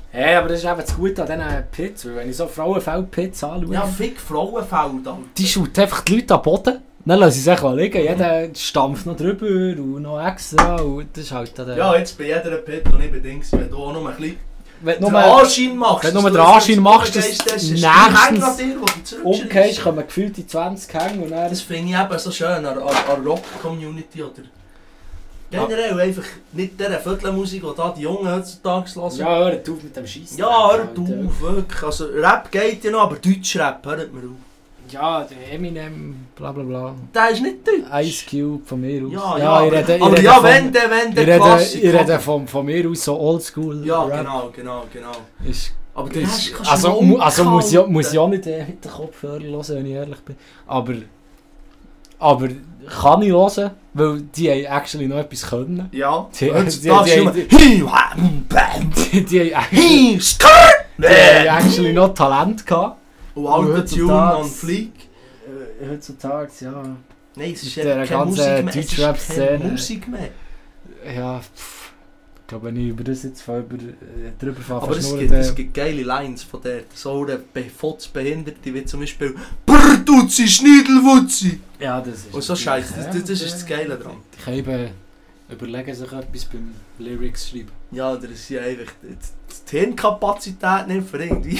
Hey, aber das ist eben das Gute an diesen Pits, weil wenn ich so Frauenfeld-Pits anschaue, Ja, fick Frauenfeld, Alter. die schaut einfach die Leute am Boden, dann lassen sie sich auch liegen, jeder stampft noch drüber und noch extra und das ist halt dann... Ja, jetzt bei jeder Pit, wo ich bedingt wenn du auch noch ein bisschen wenn den du nur Anschein machst. wenn du nur den Anschein machst, dass das nächstens die die umgehst, kommen gefühlt die 20 hängen und dann... Das finde ich eben so schön an, an Rock-Community oder generell einfach nicht dieser Viertelmusik, die da die Jungen heutzutage hören. Ja, hört auf mit dem Scheiß. Ja, hört auf, wirklich. Also Rap geht ja noch, aber Deutschrap, hört mir auf. Ja, der Eminem, bla bla bla. Der ist nicht deutsch. Ice Cube von mir aus. Ja, ja, ich aber, rede, aber ja, von, wenn der, wenn der rede, Klassik. ich rede von, von mir aus so oldschool Ja, Rap. genau, genau, genau. Ist, Aber das das ist, also, mu- also muss, ich, muss ich auch nicht mit den Kopfhörern hören, wenn ich ehrlich bin. Aber, aber kann ich hören, weil die haben actually noch etwas können. Ja, Die- heutzutage die- die- Die, die, skirt. die haben actually noch Talent gehabt. Und Autotune on Fleek. Heutzutage, ja. Nein, es ist ja keine Musik mehr. Musik mehr. Ja, pff. Ich glaube, wenn ich über das jetzt von über, äh, drüber fahre, Aber es gibt, es gibt geile Lines von der. So eine Befotzbehinderte wie zum Beispiel Brr, Dutzi, Schniedelwutzi. Ja, das ist... Und so Scheiße, das, Ja, das, das ist das ja. Geile dran. Ich kann eben überlegen, sich etwas beim Lyrics schreiben. Ja, das ist ja einfach die die Hirnkapazität nicht für irgendwie.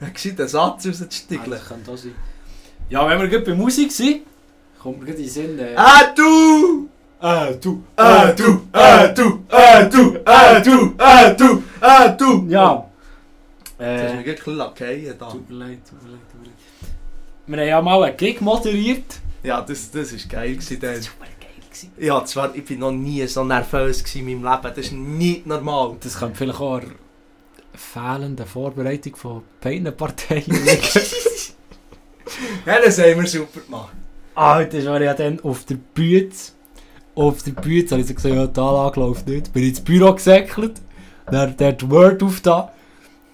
Einen gescheiten Satz Ah, rauszustiegeln. das könnte auch sein. Ja, wenn wir gerade bei Musik sind, kommt mir gerade in den Sinn... Äh, Ah, du! Ah, du! Ah! Ah! Ah! Ah, du! Ah, du! Ah, du! Ja. Du Äh, mich gleich lackieren da. tut mir leid, tut mir leid, tut mir leid. Wir haben ja mal einen Gig moderiert. Ja, das, das ist geil gewesen. dann. super geil. gewesen. Ja, zwar, ich bin noch nie so nervös gewesen in meinem Leben. Das ist nicht normal. Das könnte vielleicht auch fehlende Vorbereitung von liegen. Ja, das haben wir super gemacht. Alter, war ja dann auf der Bühne. Auf der Bühne habe ich so gesagt, ja, die Anlage läuft nicht. Bin ins Büro gesäckelt. Dann der hat Word auf da.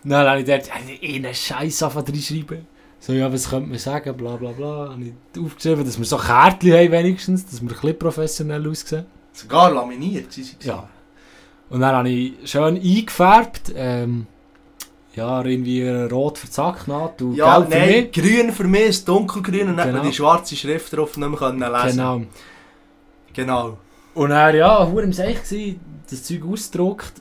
Dann habe ich dort einen Scheiß angefangen reinschreiben. So, ja, was könnte man sagen, bla bla bla. Habe ich aufgeschrieben, dass wir so Kärtchen haben wenigstens, dass wir ein bisschen professionell aussehen. Sogar laminiert. sie sind Ja. Und dann habe ich schön eingefärbt. Ähm, ja, irgendwie rot für die Sacknaht und Ja, gelb für nein, mich. grün für mich, das dunkelgrün und dann Genau. die schwarze Schrift drauf nicht mehr lesen. Genau. Genau. Und er ja, hure im Seich das Zeug ausgedruckt.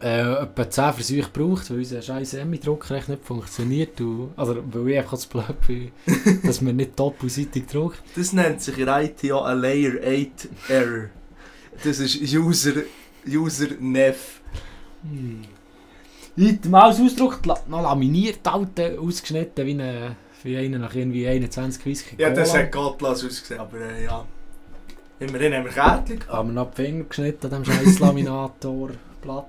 Äh, etwa 10 Versuche gebraucht, weil unser scheiß Emmy-Drucker echt nicht funktioniert. Und, also, weil ich einfach zu blöd bin, <laughs> dass man nicht doppelseitig druckt. Das nennt sich in IT auch ein Layer 8 Error. Das ist User, User Neff. Hm. Mal alles ausgedruckt, noch laminiert, alte, ausgeschnitten wie, eine, wie einer nach irgendwie 21 Whisky. Ja, das hat gottlos ausgesehen, aber äh, ja. Immerhin haben wir Kärtchen gehabt. haben wir noch die Finger geschnitten an dem scheiß Laminatorblatt.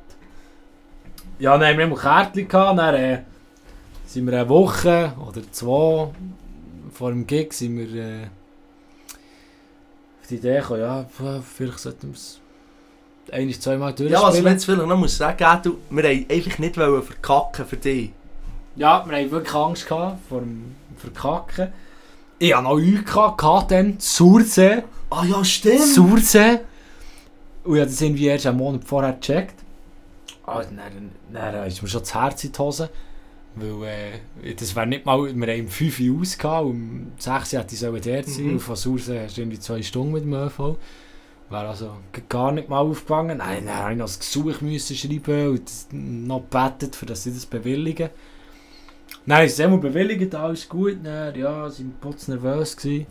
Ja, dann haben wir immer Kärtchen gehabt, dann äh, sind wir eine Woche oder zwei vor dem Gig sind wir äh, auf die Idee gekommen, ja, vielleicht sollten wir es ein, zweimal Ja, was man durchspielen. jetzt vielleicht noch muss sagen, du, wir haben einfach nicht wollen verkacken für dich. Ja, wir haben wirklich Angst gehabt vor dem Verkacken. Ich hatte noch Leute gehabt dann, Sursee. Ah ja, stimmt. Sursee. Und ich habe das irgendwie erst einen Monat vorher gecheckt. Ah, dann, dann ist mir schon das Herz in die Hose. Weil äh, das wäre nicht mal, wir haben um 5 Uhr ausgehauen, um 6 Uhr hätte ich dort sein Mhm. und von Sursee hast du irgendwie 2 Stunden mit dem ÖV. Wäre also gar nicht mal aufgegangen. Nein, dann musste ich noch das Gesuch müssen schreiben und noch gebetet, für dass sie das bewilligen. Nein, ist immer bewilligt, alles gut. Dann, ja, sie waren putz nervös. Gewesen.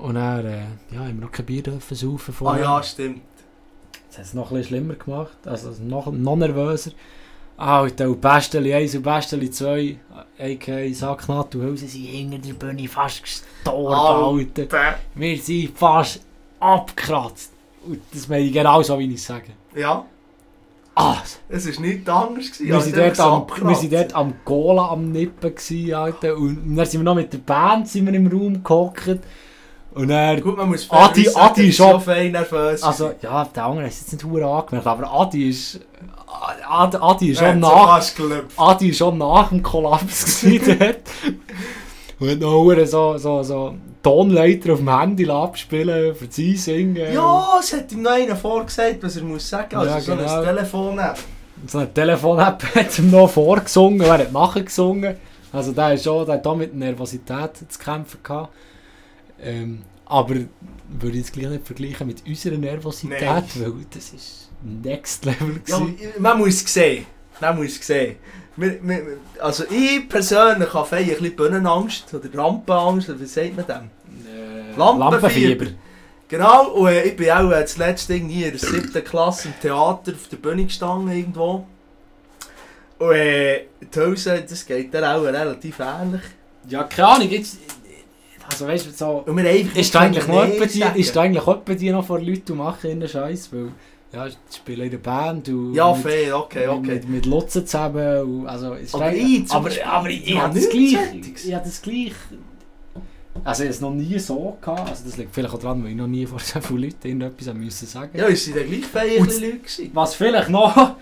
Und dann, äh, ja, haben wir noch kein Bier dürfen saufen Ah vorher. ja, stimmt. Das hat es noch ein bisschen schlimmer gemacht, also noch, noch nervöser. Alter, und Besteli 1 und Besteli 2, a.k.a. Sacknatt und Hülse, sind hinter der Bühne fast gestorben, Alter. Alter. Wir sind fast abgekratzt. Und das meine ich genau so, wie ich es sage. Ja, Ah, es war nichts anderes. gewesen, wir, als sind dort am, wir sind dort am Cola am Nippen, gewesen, Alter. Und dann sind wir noch mit der Band sind wir im Raum gehockt. Und dann... Gut, man muss Adi- fairerweise Adi ist auch- fein nervös. Also, ja, der andere es jetzt nicht hure angemerkt, aber Adi ist... Adi, Adi ist schon nach... Adi war schon nach dem Kollaps <laughs> gewesen dort. Und hure so, so, so Tonleiter auf dem Handy abspielen für sie singen. Ja, es hat ihm noch einer vorgesagt, was er muss sagen. Also Ja, so genau. ein Telefon nehmen. So eine Telefon-App <laughs> hat ihm noch vorgesungen, er hat nachgesungen. Also der, ist schon, der hat auch mit Nervosität zu kämpfen gehabt. Ähm, aber würde ich jetzt gleich nicht vergleichen mit unserer Nervosität, Nein. weil das ist Next Level Ja, man muss es sehen. Man muss es sehen. Wir, wir, also ich persönlich habe ein bisschen Bühnenangst oder Rampenangst, oder wie sagt man dem? Äh, Lampenfieber. Genau, und äh, ich bin auch äh, zuletzt irgendwie in der siebten Klasse im Theater auf der Bühne gestanden irgendwo. Und äh, die Hose, das geht dann auch relativ ähnlich. Ja, keine Ahnung, jetzt... Also weißt du, so... Und wir einfach Ist eigentlich noch die, sagen. ist da eigentlich etwa die noch vor Leuten machen ihren Scheiß? Weil, ja, ich spiele in der Band und Ja, mit, fair, okay, okay. mit, mit Lutzen zusammen und, also, es ist Aber eigentlich- ich zum aber, Beispiel, aber ich, ich habe das gleich, ich habe das gleich, also ich es noch nie so gehabt, also das liegt vielleicht auch daran, weil ich noch nie vor so vielen Leuten irgendetwas haben müssen sagen Ja, es waren dann gleich feierliche Und- Leute. gewesen. Was vielleicht noch,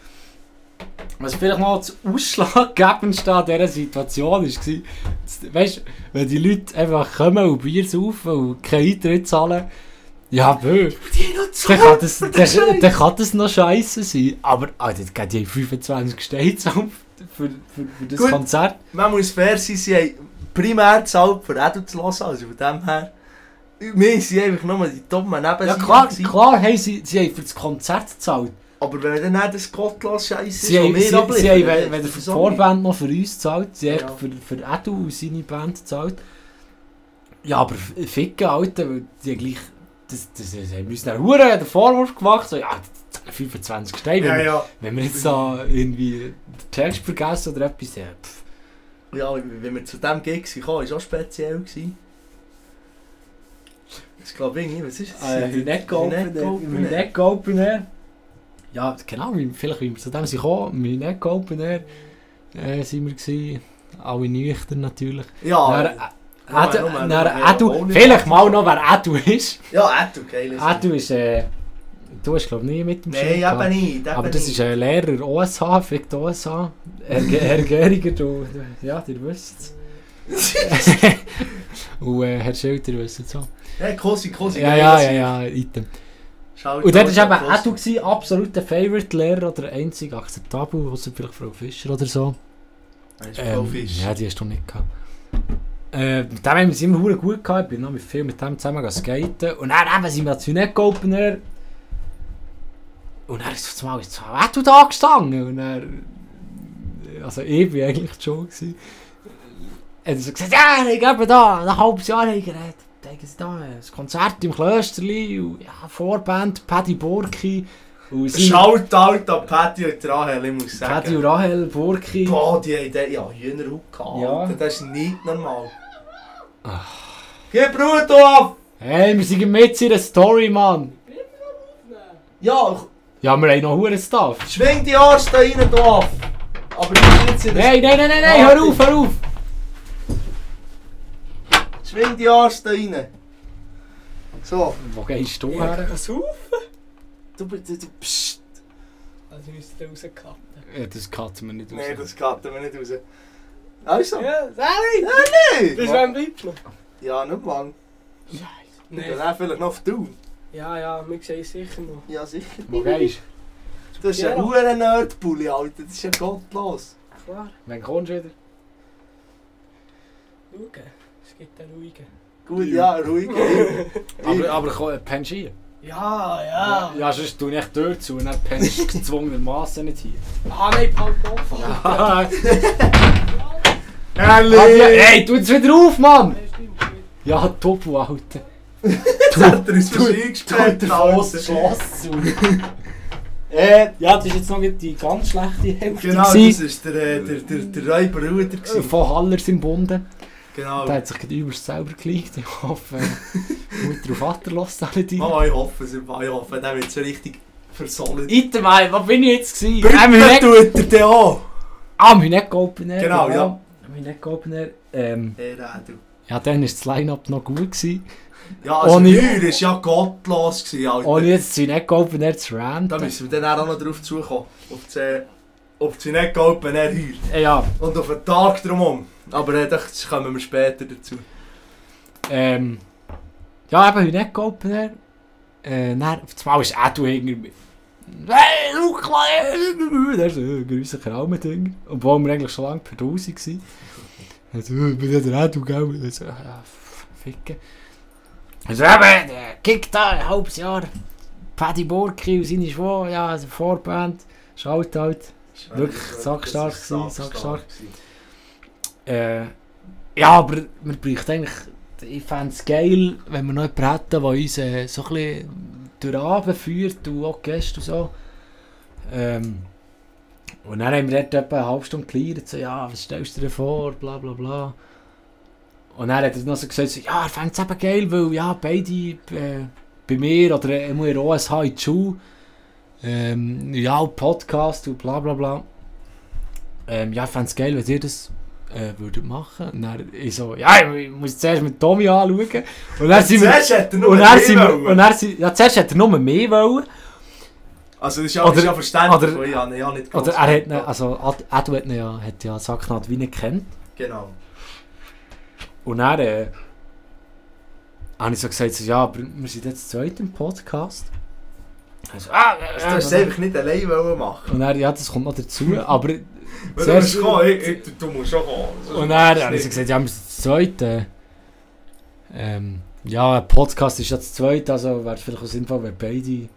was vielleicht noch das Ausschlaggebendste an dieser Situation war, weißt wenn die Leute einfach kommen und Bier saufen und keinen Eintritt zahlen, ja, bö, Die noch dann kann das, dann, dann kann das noch scheiße sein. Aber, Alter, die haben 25 Steine für, für, für das Gut. Konzert. Man muss fair sein, sie haben primär gezahlt, für Edu zu hören, also von dem her. Wir sind einfach nur die dummen Ja, Nebenseiten. klar, klar haben sie, sie haben für das Konzert gezahlt. Aber wenn dann nicht das Gottlos-Scheiß ist, Sie haben, was sie, haben das für die ist Vorband noch für uns gezahlt, sie haben Ja. für, für Edu und seine Band gezahlt. Ja, aber ficken, Alter, weil die gleich... Das, das, das haben uns dann Huren den Vorwurf gemacht, so, ja, die zahlen 25 Steine, wenn, Ja, wir- ja. wenn wir jetzt da irgendwie den Text vergessen oder etwas, ja, pff. Ja, wenn wir zu diesem Gig sind, war auch speziell. Gewesen. Das glaube ich nicht, was ist das? Äh, Hüneck Open Air. Ja, genau, vielleicht wie wir zu dem sind gekommen, Hüneck Open Air äh, sind wir gewesen. Alle nüchtern natürlich. Ja, Dann, dann nur- Edu, ohne- vielleicht mal noch, wer Edu ist. ja, Edu, geil. ist Edu ist, äh, du hast glaube ich nie mit dem Nein, Schirm eben gehabt. nicht. Aber eben das nicht. ist ein Lehrer OSH, fickt OSH. Herr, Herr du, ja, ihr wisst es. Und äh, Herr Schilder wisst es auch. Ja, Kosi, Kosi. Ja, ja, ja, ja, item. Schaut Und dort war eben Kosi. Edu gewesen, absoluter Favorite-Lehrer oder einzig akzeptabel, außer vielleicht Frau Fischer oder so. Ist Frau Ähm, Fisch. ja, die hast du nicht gehabt. Äh, mit dem haben wir es immer gut gehabt. Ich bin noch mit viel mit dem zusammen skaten. Und dann eben sind wir Open Air. Und dann ist es mal so, wer du da gestanden? Und dann, also ich bin eigentlich schon gewesen. Er hat so gesagt, ja, ich gebe da, ein halbes Jahr habe ich geredet. Sie da, ein Konzert im Klösterli, und ja, Vorband, Paddy Burki. Und seine- Schaut out an Patty und Rahel, ich muss sagen. Paddy und Rahel Burki. Boah, die haben den, ja, Hühnerhut gehabt. Ja. Das ist nicht normal. Ach. Geh Brut auf! Hey, wir sind mit in der Story, Mann. Ja, Ja, wir haben noch hure Stuff. schwing die Arsch da rein, du auf! Aber ich bin jetzt in der... Nein, nein, nein, nein, nein, hör auf, hör auf. Schwing die Arsch da rein. So. Wo gehst du her? Saufen? Du, du, du, psst. Also müsst ihr rauscutten. Ja, das cutten wir nicht raus. Nein, das cutten wir nicht raus. Also? Ja, Sally! Nein! Bis wann bleibst du? Ja, nicht lang. Scheiße. Nee. Dann vielleicht noch auf du. Ja, ja, wir sehen sicher noch. Ja, sicher. Wo gehst Das ist ein Ja. hoher Nerdpulli, Alter. Das ist ja gottlos. Klar, du? Wann kommst du wieder? schauen. Gibt einen ruhigen. Gut, ja, ruhig. <laughs> Aber, aber komm, pennst du hier? Ja, ja. Ja, sonst tu ich echt dort zu und dann pennst du gezwungenermassen nicht hier. Ah, nein, Paul Golf. Ja. Ehrlich! Hey, tu es wieder auf, Mann! Ja, Topo, Alter. <laughs> Jetzt hat er uns Du- Alter. Fuss Schloss zu. <laughs> äh, ja, das ist jetzt noch die ganz schlechte Hälfte. Genau, das war der, äh, der, der, der Räuber Ruder. Äh. Von Hallers im Bunde. Genau. Der hat sich gerade übelst selber gelegt. Ich hoffe, äh, <laughs> Mutter und Vater lässt alle die. Mama, ich hoffe. Ich hoffe, der wird so richtig versollen. Item, ey, was bin ich jetzt gewesen? Neck- tut er den auch! Ah, mein Neck-Opener. Genau, ja. Mein Neck-Opener. Ähm, Hey, Rädu. ja, dann war das Line-Up noch gut. Gewesen. Ja, also Ohne- Heuer war ja gottlos, gewesen, Alter. Ohne jetzt zu Neck-Opener zu Da ranten. müssen wir dann auch noch drauf zukommen. Auf das, auf das nicht Air Heuer. Äh, ja, Und auf den Tag drumherum. Aber äh, das kommen wir später dazu. ähm, ja, eben, mein Neck-Opener. Äh, dann, auf einmal ist Edu mir. Hey, Kleiner! Der ist ein grüßiger Raumending. Obwohl wir eigentlich schon lange per Dose waren. Also, ich bin ja der Edu, gell? Also, ja, f- ficken. Also eben, der kickt da ein halbes Jahr. Paddy Borki und seine ja, also Vorband. Schaut halt. Wirklich sackstark gewesen, sackstark. Äh, ja, aber wir bräuchten eigentlich. Ich fände es geil, wenn wir noch jemanden hätten, der uns äh, so ein bisschen durch Abend führt und auch Gäste und so. Ähm, und dann haben wir dort etwa eine halbe Stunde gelernt, so, ja, was stellst du dir vor, bla bla bla. Und dann hat er noch so gesagt, so, ja, er fände es eben geil, weil ja, beide äh, bei mir oder äh, immer in OSH in die Schule, ähm, ja, Podcast und bla bla bla. Ähm, ja, ich fände es geil, wenn ihr das äh, würdet machen. Und dann ich so, ja, ich muss zuerst mit Tommy anschauen. Und dann sind wir... Zuerst hat er nur Und dann mehr sind wir... wollen. Und dann sind, ja, zuerst hat er nur mehr wollen. Also das ist ja, Oder- ist ja verständlich, oder- weil ich habe ihn ja nicht Oder er hat, also Ad- Edu hat ihn ja, hat ja Sacknat wie nicht kennt. Genau. Und dann äh, habe ich so gesagt, so, ja, aber wir sind jetzt zweit im Podcast. Also, ah, Du hast es einfach nicht allein machen. Und dann, ja, das kommt noch dazu, aber... Du zuerst- musst kommen, ich, ich, du musst schon kommen. Und dann du habe ich gesagt, ja, wir sind zu zweit. Äh, ähm, ja, ein Podcast ist ja zu zweit, also wäre es vielleicht auch sinnvoll, wenn beide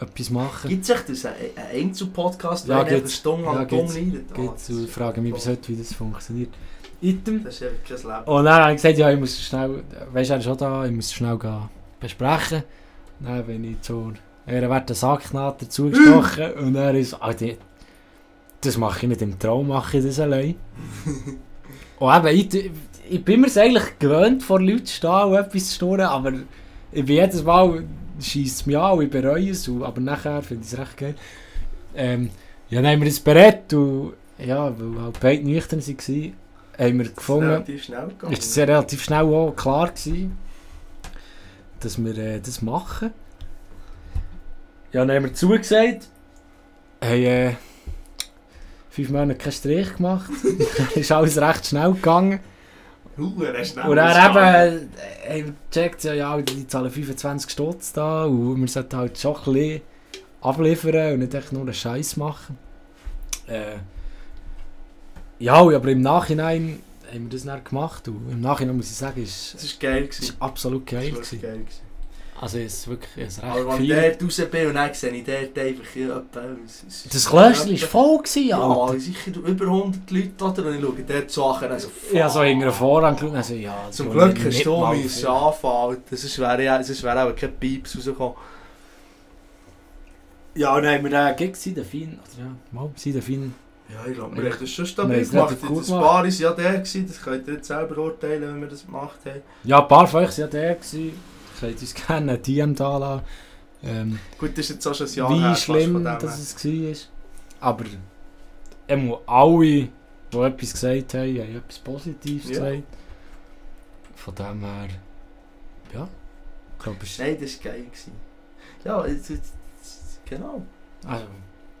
etwas machen. Gibt es echt das, ein ein Einzelpodcast, Ja, wenn eine gibt's. Stunde Ja, lang dumm gibt's. leidet? Ah, Geht's das und ist frage mich bis heute, wie das funktioniert. Item. Das ist kein Leben. Und dann habe ich gesagt, ja, ich muss schnell, weißt du, er ist schon da, ich muss schnell gehen besprechen. Dann bin ich zur ehrenwerten Sacknaht dazugestochen und er ist, ah, die, das mache ich nicht im Traum, mache ich das allein. <laughs> und eben, ich, ich bin mir es eigentlich gewöhnt, vor Leuten zu stehen und etwas zu schnurren, aber ich bin jedes Mal, schießt es mich an und ich bereue es, aber nachher finde ich es recht geil. Ähm, ja, dann haben wir das berät und ja, weil halt beide nüchtern waren, haben wir gefunden, relativ schnell gegangen. ist es relativ schnell auch klar gewesen, dass wir äh, das machen. Ja, dann haben wir zugesagt. Haben äh, fünf Monate keinen Strich gemacht. dann <laughs> <laughs> ist alles recht schnell gegangen. Schnell. Und dann ausgegangen. eben äh, haben gecheckt, ja, ja, die zahlen 25 Stutz da und wir sollten halt schon ein bisschen abliefern und nicht echt nur einen Scheiß machen. Äh, ja, aber im Nachhinein haben wir das dann gemacht und im Nachhinein muss ich sagen, ist Das ist geil. es gewesen. ist absolut Das geil geil. gewesen. Also es ist wirklich es ist Aber recht wenn ich viel. dort raus bin und dann sehe ich dort einfach ja, etwa... Das Klöschchen war voll gewesen, Ja, Alter. sicher über 100 Leute oder? Und ich schaue dort so an. Also, habe so hinter den Vorhang geschaut also, ja, Zum Glück hast du viel. anfangen. Sonst wäre ja, sonst wäre auch kein Pieps rausgekommen. Ja, und dann haben wir gesehen, den Fin, oder ja, mal, den Fin. Ja, ich glaube, wir haben das schon stabil haben gemacht. Das gemacht. Bar war ja der, gewesen, das könnt ihr jetzt selber urteilen, wenn wir das gemacht haben. Ja, ein paar von euch waren ja der. gewesen. Könnt uns <laughs> gerne ein DM da lassen. Ähm, Gut, das ist jetzt auch schon ein Jahr wie her, schlimm dass es war. Aber ähm, alle, die etwas gesagt haben, haben etwas Positives Ja. gesagt. Von dem her, ja, ich glaube, ist Nein, das war geil. Gewesen. Ja, jetzt, jetzt, genau. also,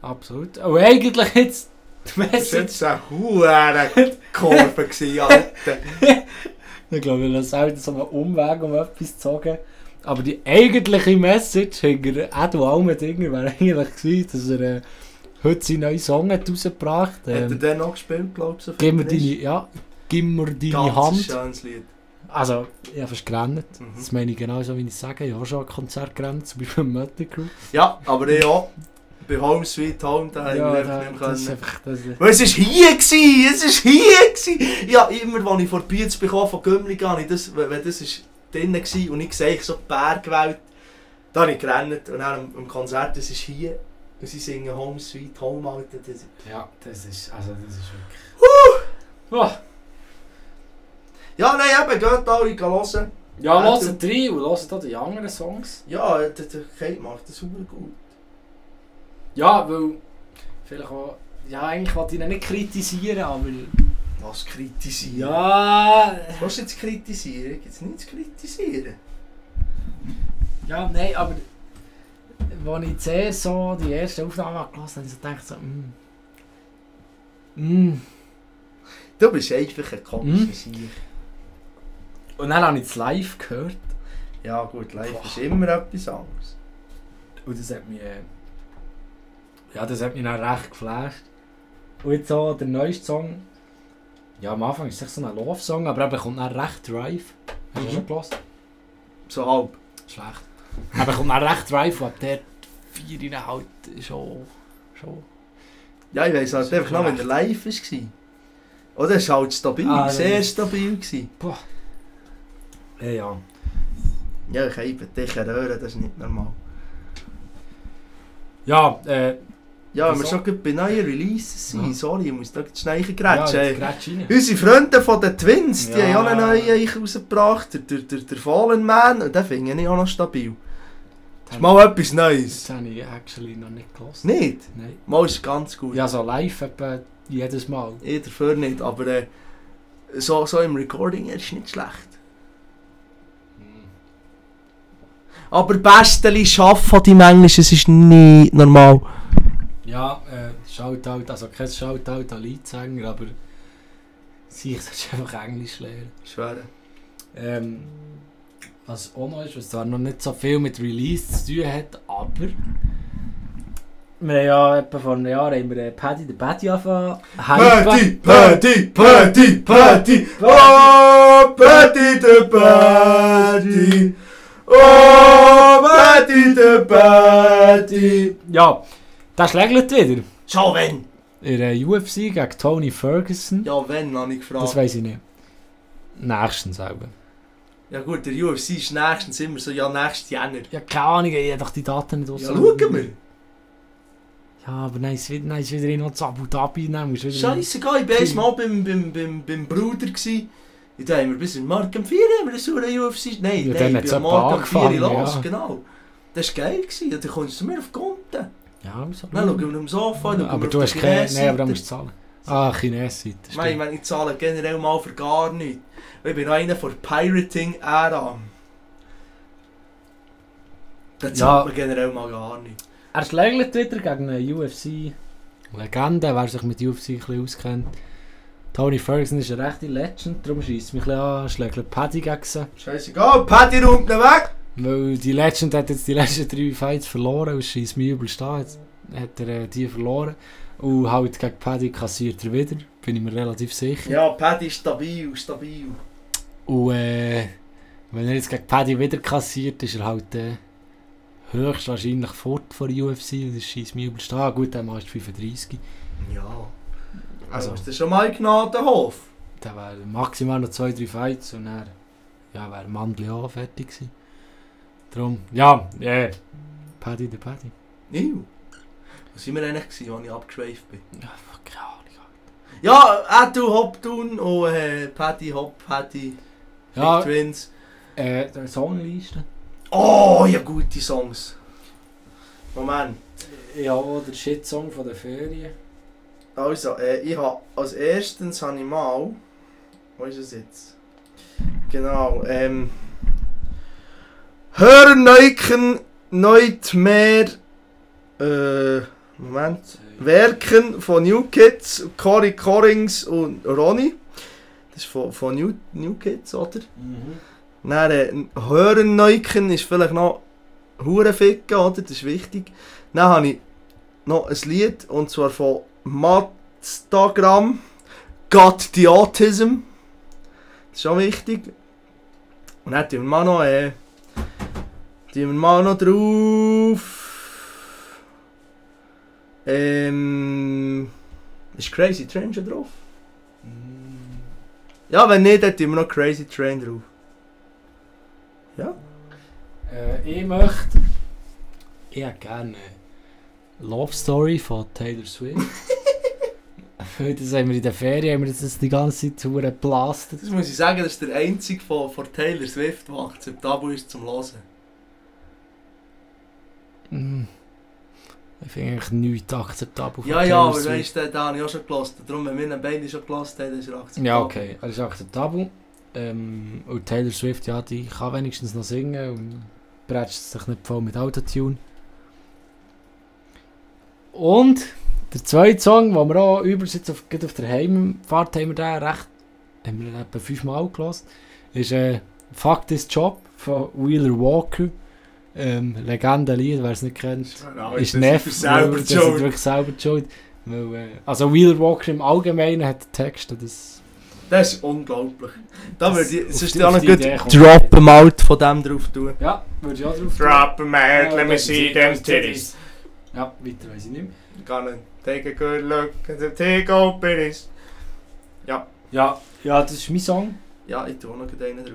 absolut. Und eigentlich jetzt die Das war jetzt eine Kurve, <laughs> Alter. ich glaube, wir lassen halt so einen Umweg um etwas zu sagen. Aber die eigentliche Message hinter Edu Almendinger wäre eigentlich gewesen, dass er äh, heute seinen neuen Song hat rausgebracht hat. Hat er Ähm, den noch gespielt, glaubst du? gib mir deine, ja, gib mir deine Ganz Hand. schönes Lied. Also, ich habe fast gerannt. Mhm. Das meine ich genauso, wie ich sage. Ich habe schon ein Konzert gerannt, zum Beispiel im Mötley Crew. Ja, aber ich auch. bei Home Sweet Home, da Ja, haben wir da, einfach nicht das ist einfach... Das, Weil es ist hier gsi, es ist hier gsi. Ja, immer, als ich vor Bietz bekomme von Gümmli, habe ich das, wenn wenn das ist drinnen gsi und ich sehe so die Bergwelt, da habe ich gerannt und dann am, Konzert, das ist hier. Und sie singen Home Sweet Home, Alter. Das, ja, das ist... Also, das ist wirklich... Oh. ja, nein, eben, geht alle hören. Ja, Ja, hört rein und hört auch die anderen Songs. Ja, der, der Kate macht das super gut. Ja, weil... Vielleicht auch... Ja, eigentlich wollte ich ihn nicht kritisieren, aber... Was kritisieren? Ja... Was jetzt kritisieren? Gibt es nichts zu kritisieren? Ja, nein, aber... Als ich zuerst so die erste Aufnahme gelesen habe, ich so gedacht so... Mm. Mm. Du bist einfach ein komischer? Sieg. Und dann habe ich es live gehört. Ja gut, live Boah. ist immer etwas anderes. Und das hat mich... äh, Ja, das hat mich dann recht geflasht. Und jetzt so der neueste Song... Ja, am Anfang ist es so ein Love-Song, aber er kommt dann recht Drive. Hast du Mhm. schon gehört? So halb. Schlecht. Aber kommt dann recht Drive, und ab der Vier halt schon... schon... Ja, ich weiss halt einfach noch, wenn er live war. Oder es war halt stabil, Ah, sehr stabil. Gewesen. Ja, ja. Ja, ich habe dich röhren, das ist nicht normal. Ja, äh... Ja, wenn wir schon gerade bei neuen Releases sind, Ja. sorry, ich muss da schnell ja, grätsch rein. Unsere Freunde von den Twins, die Ja. haben auch einen neuen rausgebracht, der, der, der, der Fallen Man, und den finde ich auch noch stabil. Das ist mal etwas Neues. Das habe ich actually noch nicht gehört. Nicht? Nein. Mal ist ganz gut. Ja, so live etwa jedes Mal. Ich dafür nicht, aber äh, so, so im Recording ist nicht schlecht. Aber Besteli schaffen die Englisch, es ist nicht normal. Ja, äh, Shoutout, also kein Shoutout an Leadsänger, aber sie <laughs> solltest einfach Englisch lernen. Schwer. Ähm, was auch noch ist, was zwar noch nicht so viel mit Release zu tun hat, aber wir haben ja etwa vor einem Jahr haben wir äh, Paddy the Paddy angefangen. Paddy, Paddy, Paddy, Paddy, oh, Paddy the Paddy, oh, Paddy the Paddy. Ja, das schlägt wieder. Schon wenn? In der UFC gegen Tony Ferguson. Ja, wenn, habe ich gefragt. Das weiß ich nicht. Nächstens selber. Ja gut, der UFC ist nächstens immer so, ja, nächstes Jänner. Ja, keine Ahnung, ich habe doch die Daten nicht Ja, ausgesucht. schauen wir. Ja, aber nein, es wieder, nein, es wieder in zu Abu Dhabi. Wieder Scheissegal, ich war mal beim, beim, beim, beim Bruder. Gewesen. Und da haben wir bis in Mark am 4 haben wir eine saure UFC. Nein, Ja, nein, ich bin am etwa Morgen am 4 angefangen, los, ja. genau. Das war geil. Gewesen. Ja, dann kommst du mir auf Konten. Ja, so. Dann schauen wir am Sofa, schauen wir aber du hast keine... Nein, aber da Chinesenseite. musst du zahlen. Ah, Chines-Seite. Ich meine, ich zahle generell mal für gar nichts. Weil Ich bin noch einer von Pirating-Ära. Da zahlt man generell mal gar nichts. Er schlägt wieder gegen eine UFC-Legende, wer sich mit UFC ein bisschen auskennt. Tony Ferguson ist eine rechte Legend, darum schießt mich ein bisschen an, schlägt Paddy gegen sie. Scheißegal, Paddy räumt ihn weg! Weil die Legend hat jetzt die letzten drei Fights verloren und schießt mich übelst an. Jetzt hat er äh, die verloren. Und halt gegen Paddy kassiert er wieder, bin ich mir relativ sicher. Ja, Paddy ist stabil, stabil. Und äh, wenn er jetzt gegen Paddy wieder kassiert, ist er halt äh, höchstwahrscheinlich fort von der UFC und das schießt mich übelst an. Gut, der Mann ist 35. Ja. Also- ist das schon mal Gnadenhof? Der wäre maximal noch zwei, drei Fights und dann ja, wäre Mandli auch fertig gewesen. Darum, ja, ja. Yeah. Paddy der Paddy. Niu. Was waren wir eigentlich, gewesen, als ich abgeschweift bin? Ja, fuck, keine Ahnung. Ja, Atu Hoptun und äh, Paddy Hop, Paddy, Ja, Big Twins. äh, der Songliste. Oh, ja, gute Songs. Moment. Ja, auch der Shitsong von der Ferien. Also, äh, ich habe als erstens habe ich mal. Wo ist es jetzt? Genau, ähm. Hörneuken nicht mehr. Äh, Moment. Werken von New Kids, Cory Corings und Ronny. Das ist von, von New, New Kids, oder? Mhm. Dann, äh, Hörneuken ist vielleicht noch Hurenficken, oder? Das ist wichtig. Dann habe ich noch ein Lied, und zwar von Matstagram. Got the Autism. Das ist auch wichtig. Und dann tun wir mal noch, äh, tun wir mal noch drauf. Ähm. Ist Crazy Train schon drauf? Mm, Ja, wenn nicht, dann tun wir noch Crazy Train drauf. Äh, ich möchte. Ich hätte gerne Love Story von Taylor Swift. <laughs> Das haben wir in der Ferien haben wir das die ganze Zeit hure geblastet. Das muss ich sagen, das ist der einzige von, von Taylor Swift, der akzeptabel ist zum Hören. Ich finde eigentlich nichts akzeptabel von Ja, ja, aber weißt du, den habe ich auch schon gelassen. Darum, wenn wir beide schon gelassen haben, dann ist er akzeptabel. Ja, okay, er ist akzeptabel. Ähm, und Taylor Swift, ja, die kann wenigstens noch singen und bretscht sich nicht voll mit Autotune. Und der zweite Song, den wir auch über jetzt auf, auf der Heimfahrt haben wir den recht, haben wir den etwa fünfmal gelassen, ist äh, Fuck This Job von Wheeler Walker. Ähm, Legendenlied, wer es nicht kennt. Ja, ist das Neff, das ist wirklich selber schuld. Weil, äh, also Wheeler Walker im Allgemeinen hat Texte, das... Das ist unglaublich. Da würde ich sonst die- auch gut kommt. Droppen Malt von dem drauf tun. Ja, würde ich auch drauf Drop 'em out, Ja, let me see them titties. Ja, weiter weiß ich nicht mehr. Gonna Take a good look at the tick old bitties. Ja, ja, das ist mein Song. Ja, ich tue noch einen drauf.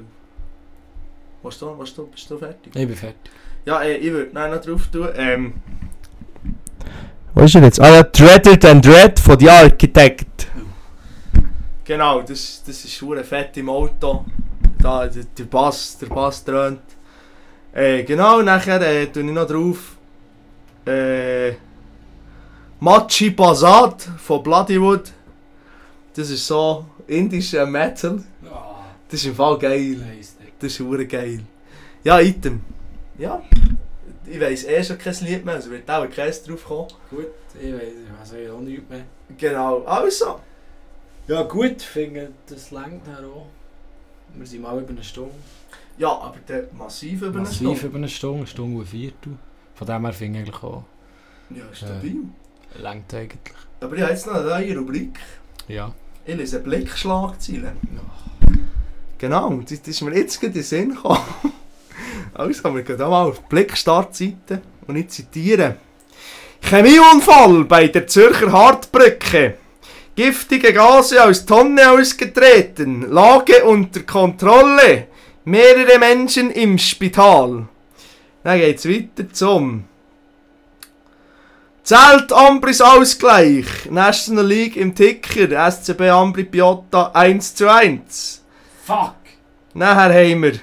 Warst du, warst du, bist du fertig? Ich bin fertig. Ja, äh, ich würde noch drauf tun. Ähm. Wo ist er jetzt? Ah ja, Dreaded and Dread von The Architect. Genau, das, das ist schon fett im Auto. Da, der, der Bass, der Bass dröhnt. Äh, genau, nachher äh, tue ich noch drauf. Äh, Machi Basad von Bloodywood. Das ist so indischer Metal. Das ist im Fall geil. Das ist geil. Ja, Item. Ja. Ich weiss eh schon kein Lied mehr, also wird auch keins drauf kommen. Gut, ich weiß, ich weiß eigentlich auch nichts mehr. Genau, also. Ja gut, ich finde, das längt dann auch. Wir sind mal über eine Stunde. Ja, aber der massiv über eine Massiv Stunde. über eine Stunde, eine Stunde und Viertel. Von dem her finde ich eigentlich auch, Ja, stabil. längt eigentlich. Aber ich habe jetzt noch eine neue Rubrik. Ja. Ich lese Blickschlagzeilen. Genau, das, das ist mir jetzt gerade in den Sinn gekommen. Also, wir gehen mal auf die Blickstartseite und ich zitiere. Chemieunfall bei der Zürcher Hartbrücke. Giftige Gase aus Tonne ausgetreten. Lage unter Kontrolle. Mehrere Menschen im Spital. Dann geht es weiter zum Zelt Ambris Ausgleich. National League im Ticker. SCB Ambri Piotta 1 zu 1. Fuck! Nachher haben wir.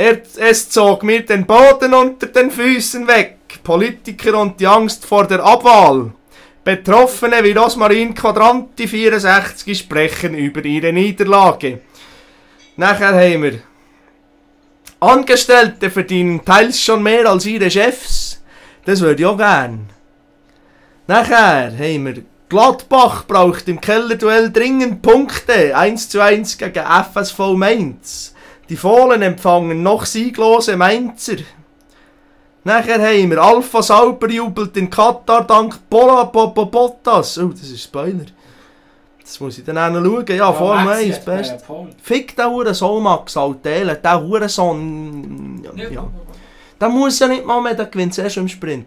Er, es zog mir den Boden unter den Füßen weg. Politiker und die Angst vor der Abwahl. Betroffene wie Rosmarin Quadranti 64 sprechen über ihre Niederlage. Nachher haben wir. Angestellte verdienen teils schon mehr als ihre Chefs. Das würde ich auch gern. Nachher haben wir. Gladbach braucht im Kellerduell dringend Punkte. 1 zu 1 gegen FSV Mainz. Die Fohlen empfangen noch sieglose Mainzer. Nachher haben wir Alpha Sauber jubelt in Katar dank Bola Bottas. Oh, das ist Spoiler. Das muss ich dann auch schauen. Ja, Formel 1, best. Fick den Hurensohn, Max Altele. Der Hurensohn... Ja, ja. Der muss ja nicht mal mehr, der gewinnt eh schon im Sprint.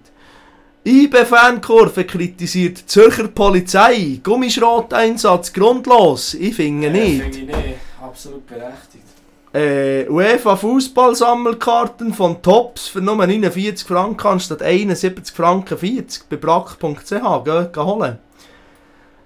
IB-Fankurve kritisiert Zürcher Polizei. Gummischroteinsatz grundlos. Ich finde nicht. Finde ich nicht. Absolut berechtigt. Äh, UEFA Fußballsammelkarten von Tops für nur 49 Franken anstatt 71 Franken 40 bei brack.ch. Geh, geh holen.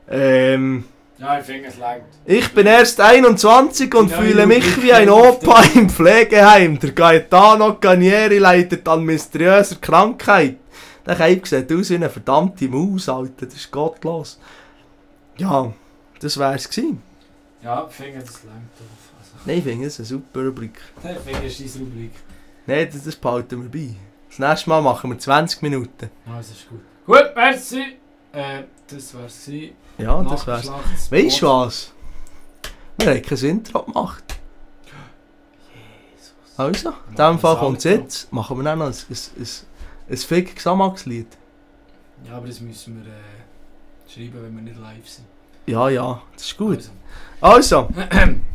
Ähm, Ja, ich finde es längt. ich bin erst 21 und Ja, fühle ich- mich ich wie ein Opa im Pflegeheim. Der Gaetano Canieri leidet an mysteriöser Krankheit. Der Keib sieht aus wie eine verdammte Maus, Alter. Das ist gottlos. Ja, das wär's gewesen. Ja, ich finde, drauf. Also, Nein, ich finde es eine super Rubrik. ich finde, es ist deine Rubrik. Nein, das, das behalten wir bei. Das nächste Mal machen wir 20 Minuten. Ja, das ist gut. Gut, merci. Äh, das wär's gewesen. Ja, das wär's. Nachgeschlachtes Weißt du was? Wir haben kein Intro gemacht. Also, in dem Fall kommt es jetzt. Machen wir dann noch ein, ein, ein, ein Fick Xamax-Lied. Ja, aber das müssen wir äh, schreiben, wenn wir nicht live sind. Ja, ja, das ist gut. Also. Also. <clears throat>